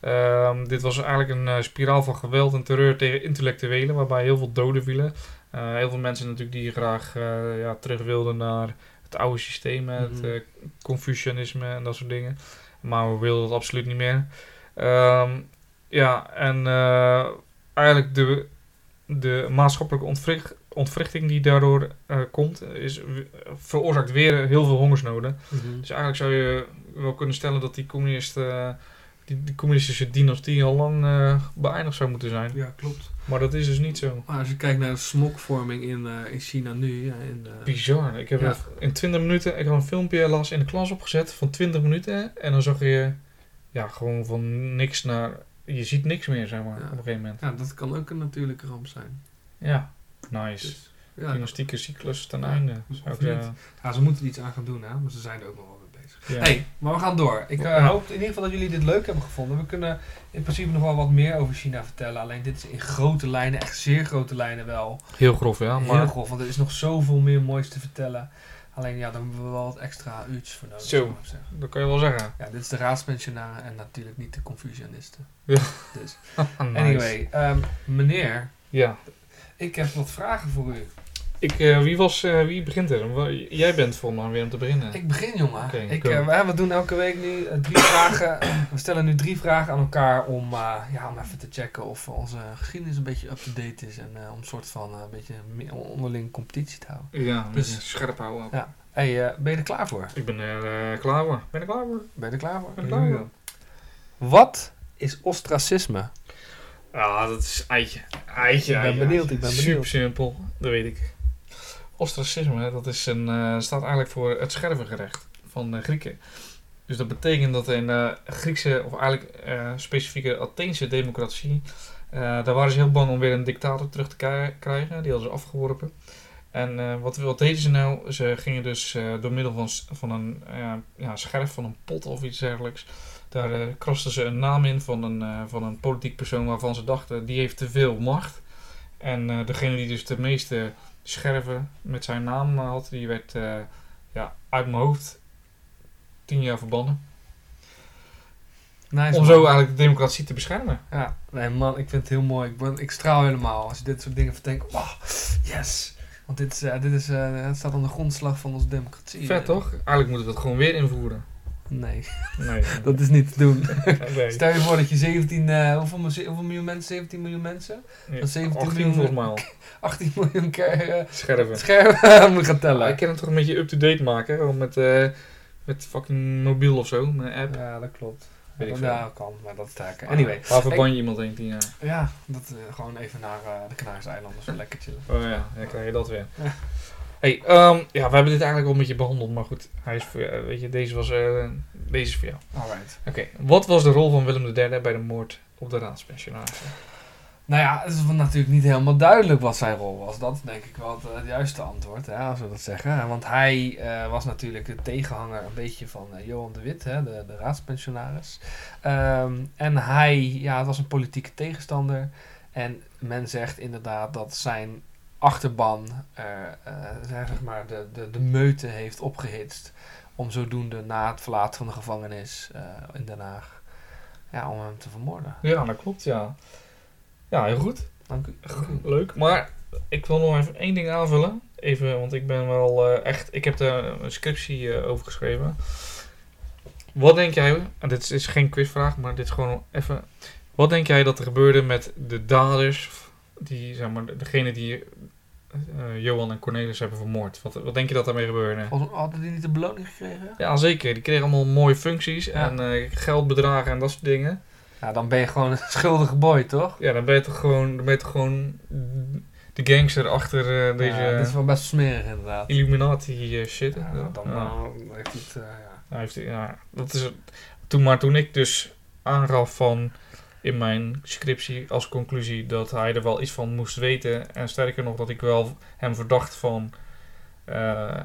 Ehm, dit was eigenlijk een spiraal van geweld en terreur tegen intellectuelen, waarbij heel veel doden vielen. Heel veel mensen natuurlijk die graag ja, terug wilden naar het oude systeem, het Mhm. eh, Confucianisme en dat soort dingen. Mao wilde dat absoluut niet meer. Ehm, ja, en eh, eigenlijk de, de maatschappelijke ontwricht, ontwrichting die daardoor eh, komt, is, veroorzaakt weer heel veel hongersnoden. Mhm. Dus eigenlijk zou je wel kunnen stellen dat die, communisten, die, die communistische dynastie al lang eh, beëindigd zou moeten zijn. Ja, klopt. Maar dat is dus niet zo. Maar als je kijkt naar de smokvorming in, eh, in China nu, ja, in, eh, Bizar. Ik heb Ja. in 20 minuten, ik had een filmpje las in de klas opgezet van 20 minuten. En dan zag je ja, gewoon van niks naar. Je ziet niks meer, zeg maar, Ja. op een gegeven moment. ja, dat kan ook een natuurlijke ramp zijn. Ja, nice. Dus, ja, Dynastieke cyclus ten einde. Zou ik ja, ze moeten er iets aan gaan doen, hè, maar ze zijn er ook nog wel. Ja. hey, maar we gaan door. Ik eh, hoop in ieder geval dat jullie dit leuk hebben gevonden. We kunnen in principe nog wel wat meer over China vertellen. Alleen dit is in grote lijnen, echt zeer grote lijnen wel. Heel grof, ja. Heel Maar grof, want er is nog zoveel meer moois te vertellen. Alleen ja, daar hebben we wel wat extra uurtjes voor nodig. Zo. dat kan je wel zeggen. Ja, dit is de raadspensionaren en natuurlijk niet de Confucianisten. Ja. Dus. Nice. Anyway, ehm, meneer, Ja. ik heb wat vragen voor u. Ik, eh, wie, was, eh, wie begint er? Jij bent voor mij weer om te beginnen. Ik begin, jongen. Ik, eh, we, doen elke week nu drie vragen. We stellen nu drie vragen aan elkaar om, ja, om even te checken of onze geschiedenis een beetje up-to-date is. En om een soort van een beetje onderling competitie te houden. Ja, Dus- scherp houden. ook. Ja. hey, ben je er klaar voor? Ik ben er klaar voor. Ben je er klaar voor? Ben je er klaar voor? Ben klaar go. Wat is ostracisme? Ja, dat is eitje. Eitje. Ik ben eitje. benieuwd, ik ben Super benieuwd. simpel, dat weet ik. Ostracisme, dat is een, eh, staat eigenlijk voor het schervengerecht van de Grieken. Dus dat betekent dat in de Griekse, of eigenlijk eh, specifieke Atheense democratie, eh, daar waren ze heel bang om weer een dictator terug te kri- krijgen. Die hadden ze afgeworpen. En eh, wat, wat deden ze nou? Ze gingen dus eh, door middel van, van een eh, ja, scherf van een pot of iets dergelijks. Daar eh krasten ze een naam in van een, eh, van een politiek persoon waarvan ze dachten die heeft te veel macht. En eh, degene die dus de meeste scherven met zijn naam eh, had, die werd eh, ja, uit mijn hoofd tien jaar verbannen. Nice, Om man. zo eigenlijk de democratie te beschermen. Ja, nee man, ik vind het heel mooi. Ik, ben, ik straal helemaal als je dit soort dingen verdenkt. Oh, yes! Want dit, is, eh, dit is, het staat aan de grondslag van onze democratie. Vet toch? Eigenlijk moeten we het gewoon weer invoeren. Nee, Nee. dat is niet te doen. nee. Stel je voor dat je 17, eh, hoeveel, hoeveel miljoen mensen? 17 miljoen mensen? Nee, dat 17 18 miljoen- volgens mij al. 18 miljoen keer eh, Scherven. schermen moet gaan Ja, tellen. ik kan het toch een beetje up-to-date maken. Met, eh, met fucking mobiel of zo. Met een app. Ja, dat klopt. Weet ik ja, kan, maar dat is sterker. Anyway, Waar verban je iemand heen tien jaar? ja, dat, eh, gewoon even naar de Canarische eilanden, zo lekker chillen. Oh ja, dan krijg je dat weer. Hey, ehm, ja, we hebben dit eigenlijk al een beetje behandeld. Maar goed, hij is voor, jou, weet je, deze, was, eh, deze is voor jou. Alright. Oké, wat was de rol van Willem III bij de moord op de raadspensionarissen? Nou ja, het is natuurlijk niet helemaal duidelijk wat zijn rol was. Dat is denk ik wel het, eh, juiste antwoord, hè, als we dat zeggen. Want hij eh, was natuurlijk de tegenhanger een beetje van Johan de Wit, hè, de, de raadspensionaris. Ehm, en hij ja, het was een politieke tegenstander. En men zegt inderdaad dat zijn achterban eh, eh, zeg maar de, de, de meute heeft opgehitst. Om zodoende na het verlaten van de gevangenis eh, in Den Haag, ja, om hem te vermoorden. Ja, dat klopt, ja. Ja, heel goed. Dank u. Leuk. Maar ik wil nog even één ding aanvullen. Even, want ik ben wel echt... Ik heb daar een scriptie eh, over geschreven. Wat denk jij... En dit is, is geen quizvraag, maar dit is gewoon even... Wat denk jij dat er gebeurde met de daders... Die, zeg maar, degene die eh, Johan en Cornelis hebben vermoord? Wat, wat denk je dat daarmee gebeurde? Hadden hadden die niet de beloning gekregen? Ja, zeker. Die kregen allemaal mooie functies Ja. en eh, geldbedragen en dat soort dingen. Ja, dan ben je gewoon een schuldige boy, toch? Ja, dan ben je toch gewoon, dan ben je toch gewoon de gangster achter eh, deze Ja, dit is wel best smerig inderdaad. Illuminati shit. Ja, Ja. dan Ja. heeft hij het, ja. Hij heeft, ja, dat is het. Toen, maar toen ik dus aangaf van in mijn scriptie als conclusie dat hij er wel iets van moest weten. En sterker nog dat ik wel hem verdacht van eh,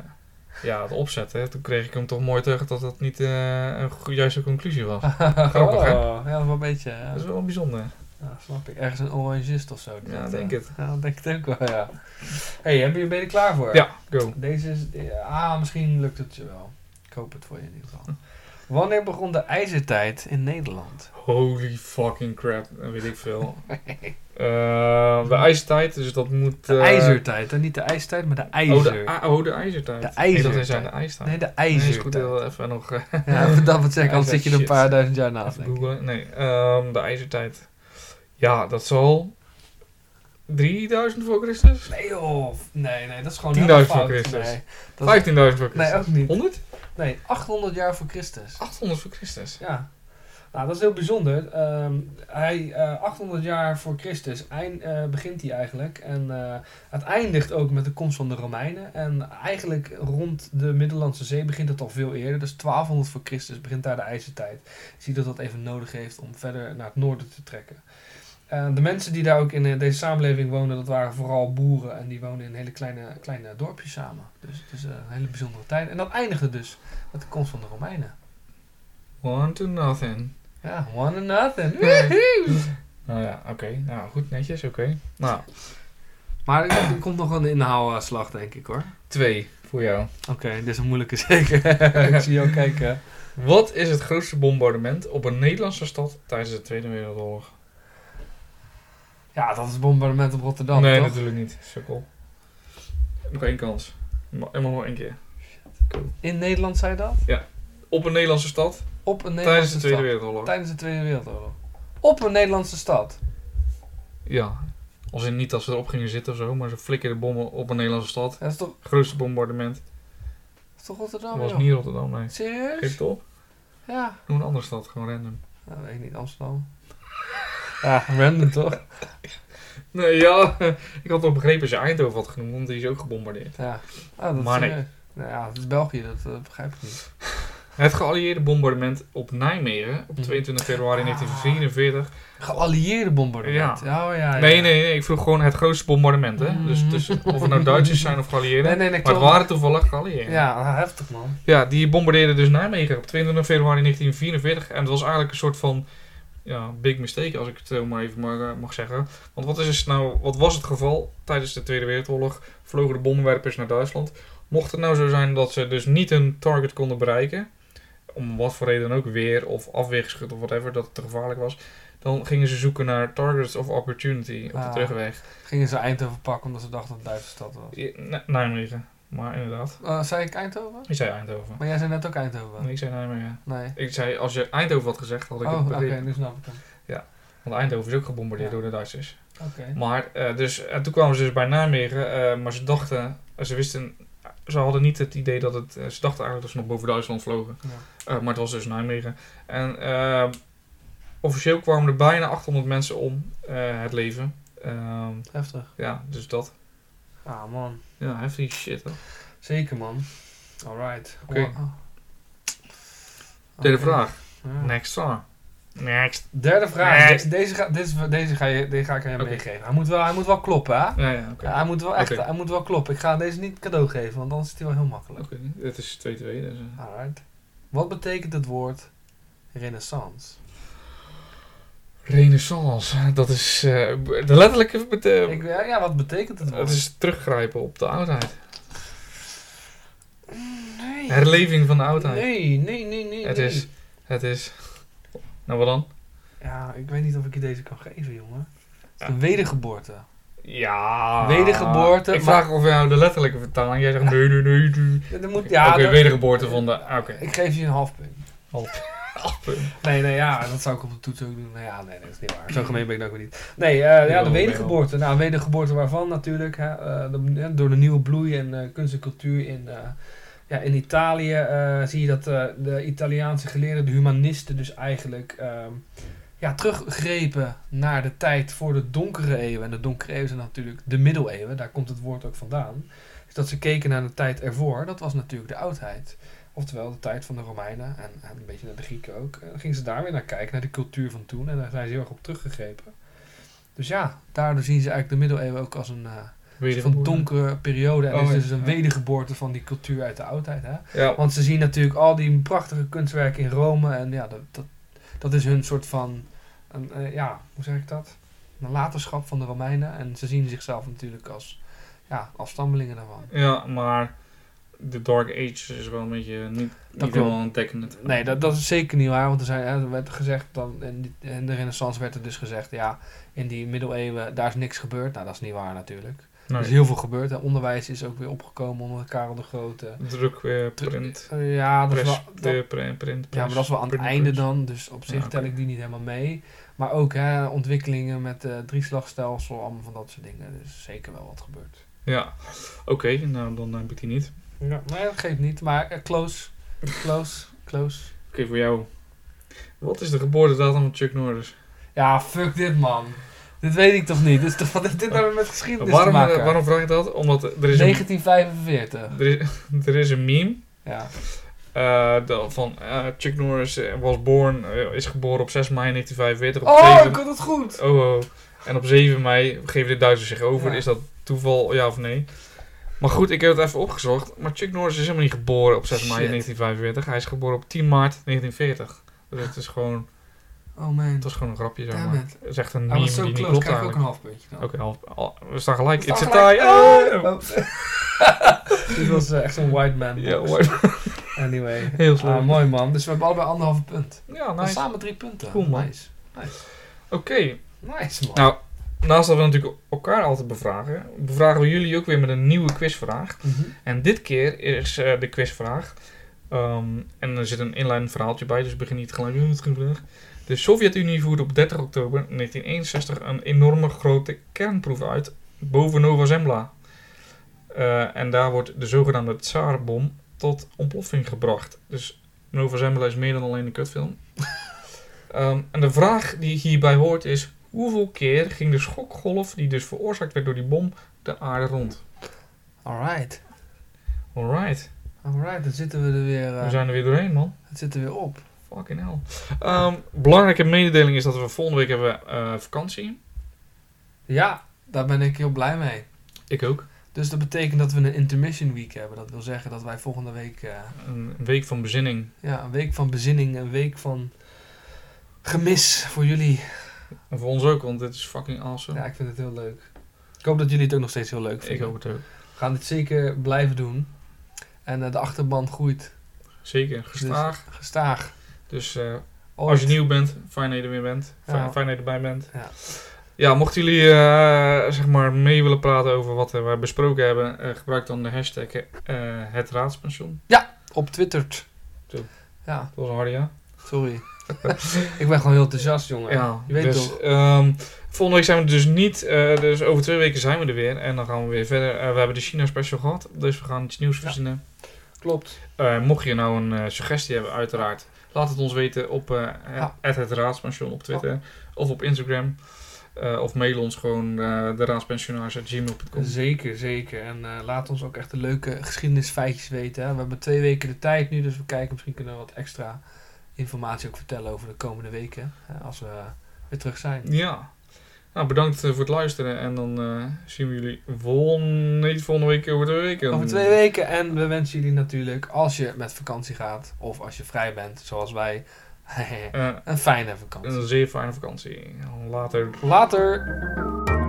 ja, het opzetten. Toen kreeg ik hem toch mooi terug dat dat niet eh, een juiste conclusie was. Grappig, hè? Oh, Ja, dat is wel een beetje. Ja. Dat is wel bijzonder. Ja, snap ik. Ergens een orangist of zo. Ja, dat, denk eh, het. Ja, denk het ook wel, ja. hey, heb je, ben je er klaar voor? Ja, go. Deze is... ah, misschien lukt het je wel. Ik hoop het voor je in ieder geval. Wanneer begon de ijzertijd in Nederland? Holy fucking crap, dat weet ik veel. Eh, de ijzertijd, dus dat moet... De eh, ijzertijd, hè? niet de ijstijd, maar de Oh, ijzer. de, a- oh, de ijzertijd. De ijzertijd. zei de ijstijd. nee, de Nee, is ijzertijd. goed, heel even nog eh, ja, dat wat zeggen, anders zit je er een paar duizend jaar ik. googlen. Nee, ehm, de ijzertijd. Ja, dat zal 3000 voor Christus? Nee joh, nee, nee, dat is gewoon 10.000 helemaal voor. Christus. Nee, dat is- 15.000 voor Christus. nee, ook niet. 100? Nee, 800 jaar voor Christus. 800 voor Christus. Ja. Nou, dat is heel bijzonder. Ehm, hij, eh 800 jaar voor Christus eind, eh, begint hij eigenlijk. En eh, het eindigt ook met de komst van de Romeinen. En eigenlijk rond de Middellandse Zee begint het al veel eerder. Dus 1200 voor Christus begint daar de ijzertijd. Je ziet dat dat even nodig heeft om verder naar het noorden te trekken. Eh, de mensen die daar ook in eh, deze samenleving woonden, dat waren vooral boeren. En die woonden in hele kleine, kleine dorpjes samen. Dus het is eh, een hele bijzondere tijd. En dat eindigde dus met de komst van de Romeinen. One to nothing. Ja, one and nothing. Nou ja, oké. Nou, goed, netjes, oké. Nou, Maar er, er komt nog een inhaalslag, denk ik hoor. twee voor jou. Oké, dit is een moeilijke zeker. ik zie jou kijken. Wat is het grootste bombardement op een Nederlandse stad tijdens de Tweede Wereldoorlog? Ja, dat is het bombardement op Rotterdam, nee, toch? natuurlijk niet. Sukkel. Nog één kans. Ma- Helemaal nog één keer. In Nederland zei je dat? Op een Nederlandse stad Op een tijdens Nederlandse de Tweede stad. Wereldoorlog. Tijdens de Tweede Wereldoorlog. Op een Nederlandse stad. Ja. Als in niet als we erop gingen zitten of zo, maar ze flikkerden bommen op een Nederlandse stad. Dat is toch, Grootste bombardement. dat is toch Rotterdam, Dat was niet Rotterdam, nee. Geef Serieus? het op. Ja. Noem een andere stad, gewoon random. Nou, weet ik niet, Amsterdam. Ja, random toch? Nee, ja. Ik had al begrepen als je Eindhoven had genoemd, want die is ook gebombardeerd. Ja. Ah, dat Maar is, nee. eh, Nou ja, het is België, dat eh, begrijp ik niet. Het geallieerde bombardement op Nijmegen op Mhm. 22 februari Ah. 1944. Geallieerde bombardement. Ja. Oh, ja, ja. Nee, nee, nee. Ik vroeg gewoon het grootste bombardement, hè. Dus, Mhm. dus of het nou Duitsers zijn of geallieerden. Nee, nee, nee, maar het waren toevallig geallieerden. Ja, ah, heftig man. Ja, die bombardeerden dus Nijmegen op 22 februari 1944. En het was eigenlijk een soort van ja, big mistake, als ik het zo maar even mag, eh, mag zeggen. Want wat, is dus nou, wat was het geval tijdens de Tweede Wereldoorlog? Vlogen de bommenwerpers naar Duitsland. Mocht het nou zo zijn dat ze dus niet hun target konden bereiken, om wat voor reden dan ook, weer of afweergeschut of whatever, dat het te gevaarlijk was, dan gingen ze zoeken naar targets of opportunity op de Ah. terugweg. Gingen ze Eindhoven pakken omdat ze dachten dat het een Duitse stad was. Nijmegen, maar inderdaad. Eh, zei ik Eindhoven? Ik zei Eindhoven. Maar jij zei net ook Eindhoven. Nee, ik zei Nijmegen. Nee. Ik zei, als je Eindhoven had gezegd, had ik Oh, het oké, begrepen. nu snap ik hem. Want Eindhoven is ook gebombardeerd Ja. door de Duitsers. Oké. Maar, eh, dus, en toen kwamen ze dus bij Nijmegen, eh, maar ze dachten, ze wisten, ze hadden niet het idee dat het, eh, ze dachten eigenlijk dat ze nog boven Duitsland vlogen. Ja. Eh, maar het was dus Nijmegen. En eh, officieel kwamen er bijna 800 mensen om eh, het leven. Ehm, Heftig. ja, dus dat. Ah man. Ja, heftig shit. Hè? Zeker man. Alright. Oké. Oh. Derde Oké. vraag. Ja. Next vraag. Next. Derde vraag. Next. De- deze, ga, deze, deze, ga je, deze ga ik aan je Oké. meegeven. Hij moet, wel, hij moet wel kloppen, hè? Ja, ja, oké. Ja, hij moet wel echt, hij moet wel kloppen. Ik ga deze niet cadeau geven, want anders is hij wel heel makkelijk. Oké, dit is 2-2. Dus, eh. Alright. Wat betekent het woord renaissance? Renaissance, dat is eh, de letterlijke bete- Ik, ja, ja, wat betekent het? Het is teruggrijpen op de oudheid. Nee. Herleving van de oudheid. Nee, nee, nee, nee. het nee. is, het is. Nou, wat dan? Ja, ik weet niet of ik je deze kan geven, jongen. Het is Ja. een wedergeboorte. Ja. Wedergeboorte, Ik maar- vraag of jou de letterlijke vertaling. Jij zegt nee, nee, nee, nee. Ja, moet, Oké, ja, dat- wedergeboorte van de. Oké. Ik geef je een half punt. Half. Nee, nee, ja, dat zou ik op de toets ook doen. Nou ja, nee, dat is niet waar. Zo gemeen ben ik nou ook niet. Nee, eh, ja, de wedergeboorte. Nou, wedergeboorte waarvan natuurlijk? Hè, eh, de- hè, door de nieuwe bloei en eh, kunst en cultuur in, ja, in Italië zie je dat de Italiaanse geleerden, de humanisten, dus eigenlijk ehm, ja, teruggrepen naar de tijd voor de donkere eeuwen. En de donkere eeuwen zijn natuurlijk de middeleeuwen, daar komt het woord ook vandaan. Dus dat ze keken naar de tijd ervoor, dat was natuurlijk de oudheid. Oftewel de tijd van de Romeinen en, en een beetje naar de Grieken ook. En dan gingen ze daar weer naar kijken, naar de cultuur van toen. En daar zijn ze heel erg op teruggegrepen. Dus ja, daardoor zien ze eigenlijk de middeleeuwen ook als een eh, van donkere periode. En Oh, is ja. dus een wedergeboorte van die cultuur uit de oudheid. Hè? Ja, Want ze zien natuurlijk al die prachtige kunstwerken in Rome. En ja, dat, dat, dat is hun soort van, een, eh, ja, hoe zeg ik dat? Een laterschap van de Romeinen. En ze zien zichzelf natuurlijk als ja, afstammelingen daarvan. ja, maar de Dark Age is wel een beetje niet, niet klopt. helemaal een tekenend. Nee, dat, dat is zeker niet waar. Want er, zijn, er werd gezegd, dan, in, de renaissance werd er dus gezegd... ja, in die middeleeuwen, daar is niks gebeurd. Nou, dat is niet waar natuurlijk. Er Nee. is heel veel gebeurd. Hè. Onderwijs is ook weer opgekomen onder Karel de Grote. Druk, eh, print. Eh, ja, dat is Press, wel, dat- de print, print, ja, maar dat is wel aan het einde dan. Dus op zich Ja, tel ik die niet helemaal mee. Maar ook hè, ontwikkelingen met eh drieslagstelsel, allemaal van dat soort dingen. Dus zeker wel wat gebeurd. Ja, oké, nou dan heb ik die niet. Ja, nee, dat geeft niet. Maar eh, close, close, close. Oké, voor jou. Wat is de geboortedatum van Chuck Norris? Ja, fuck dit man. Dit weet ik toch niet? Toch, wat heeft dit nou met geschiedenis Waarom, te maken? eh, waarom vraag ik dat? Omdat er is, een, 1945. er is, er is een meme Ja. eh, van eh, Chuck Norris was born, is geboren op 6 mei 1945. Op Oh, 7 ik had het goed. oh, oh. En op 7 mei geven de Duitsers zich over. Ja. Is dat toeval, ja of nee? Maar goed, ik heb het even opgezocht. Maar Chuck Norris is helemaal niet geboren op 6 mei Shit. 1945. Hij is geboren op 10 maart 1940. Dus het is gewoon, Oh man. het was gewoon een grapje, zeg Damn maar. Het is echt een meme zo die niet klopt Krijg ik ook eigenlijk. een half puntje dan. Oké, we staan gelijk. We It's a staan tie. Oh! Dit was eh, echt zo'n white man. Ja, white- Anyway. Heel slim. Ah, mooi man. Dus we hebben allebei anderhalve punt. Ja, nice. samen drie punten. Cool, man. Nice. Nice. Oké, Nice man. nou, naast dat we natuurlijk elkaar altijd bevragen, bevragen we jullie ook weer met een nieuwe quizvraag. Mhm. En dit keer is eh, de quizvraag, ehm, en er zit een inleidend verhaaltje bij, dus begin niet gelijk, "Oh, het is geen vraag. De Sovjet-Unie voerde op 30 oktober 1961 een enorme grote kernproef uit boven Nova Zembla. Eh, en daar wordt de zogenaamde Tsarbom tot ontploffing gebracht. Dus Nova Zembla is meer dan alleen een kutfilm. Ehm, en de vraag die hierbij hoort is: Hoeveel keer ging de schokgolf, die dus veroorzaakt werd door die bom, de aarde rond? Alright. Alright. Alright, dan zitten we er weer, eh, We zijn er weer doorheen, man. het zit er weer op. Fucking hell. Ehm, belangrijke mededeling is dat we volgende week hebben eh, vakantie. Ja, daar ben ik heel blij mee. Ik ook. Dus dat betekent dat we een intermission week hebben. Dat wil zeggen dat wij volgende week eh, Een week van bezinning. ja, een week van bezinning, een week van gemis voor jullie. En voor ons ook, want dit is fucking awesome. Ja, ik vind het heel leuk. Ik hoop dat jullie het ook nog steeds heel leuk ik vinden. hoop het ook. We gaan dit zeker blijven doen. En eh, de achterban groeit. Zeker. Gestaag. Dus, gestaag. Dus eh, Ooit. als je nieuw bent, fijn dat je er weer bent. Fijn, Ja. fijn dat je erbij bent. Ja. Ja, mochten jullie eh, zeg maar mee willen praten over wat we besproken hebben, gebruik dan de hashtag het raadspensioen. Op Twitter. Zo. Ja, Dat was een harde ja. sorry. ik ben gewoon heel enthousiast, jongen. Ja, je weet dus, toch. ehm, volgende week zijn we er dus niet. eh, dus over twee weken zijn we er weer. En dan gaan we weer verder. Eh, we hebben de China special gehad. Dus we gaan iets nieuws Ja. verzinnen. Klopt. Eh, mocht je nou een suggestie hebben, uiteraard. Laat het ons weten op Ja. het raadspensioen op Twitter. Of op Instagram. Of mail ons gewoon uh, de raadspensionaars.gmail.com. Zeker, zeker. En laat ons ook echt de leuke geschiedenisfeitjes weten. Hè. We hebben twee weken de tijd nu, dus we kijken misschien kunnen we wat extra informatie ook vertellen over de komende weken. Hè, als we weer terug zijn. Ja. Nou, bedankt eh, voor het luisteren. En dan eh, zien we jullie volgende, niet volgende week, over twee weken. Over twee weken. En we wensen jullie natuurlijk, als je met vakantie gaat, of als je vrij bent, zoals wij, een fijne vakantie. een zeer fijne vakantie. Later. Later!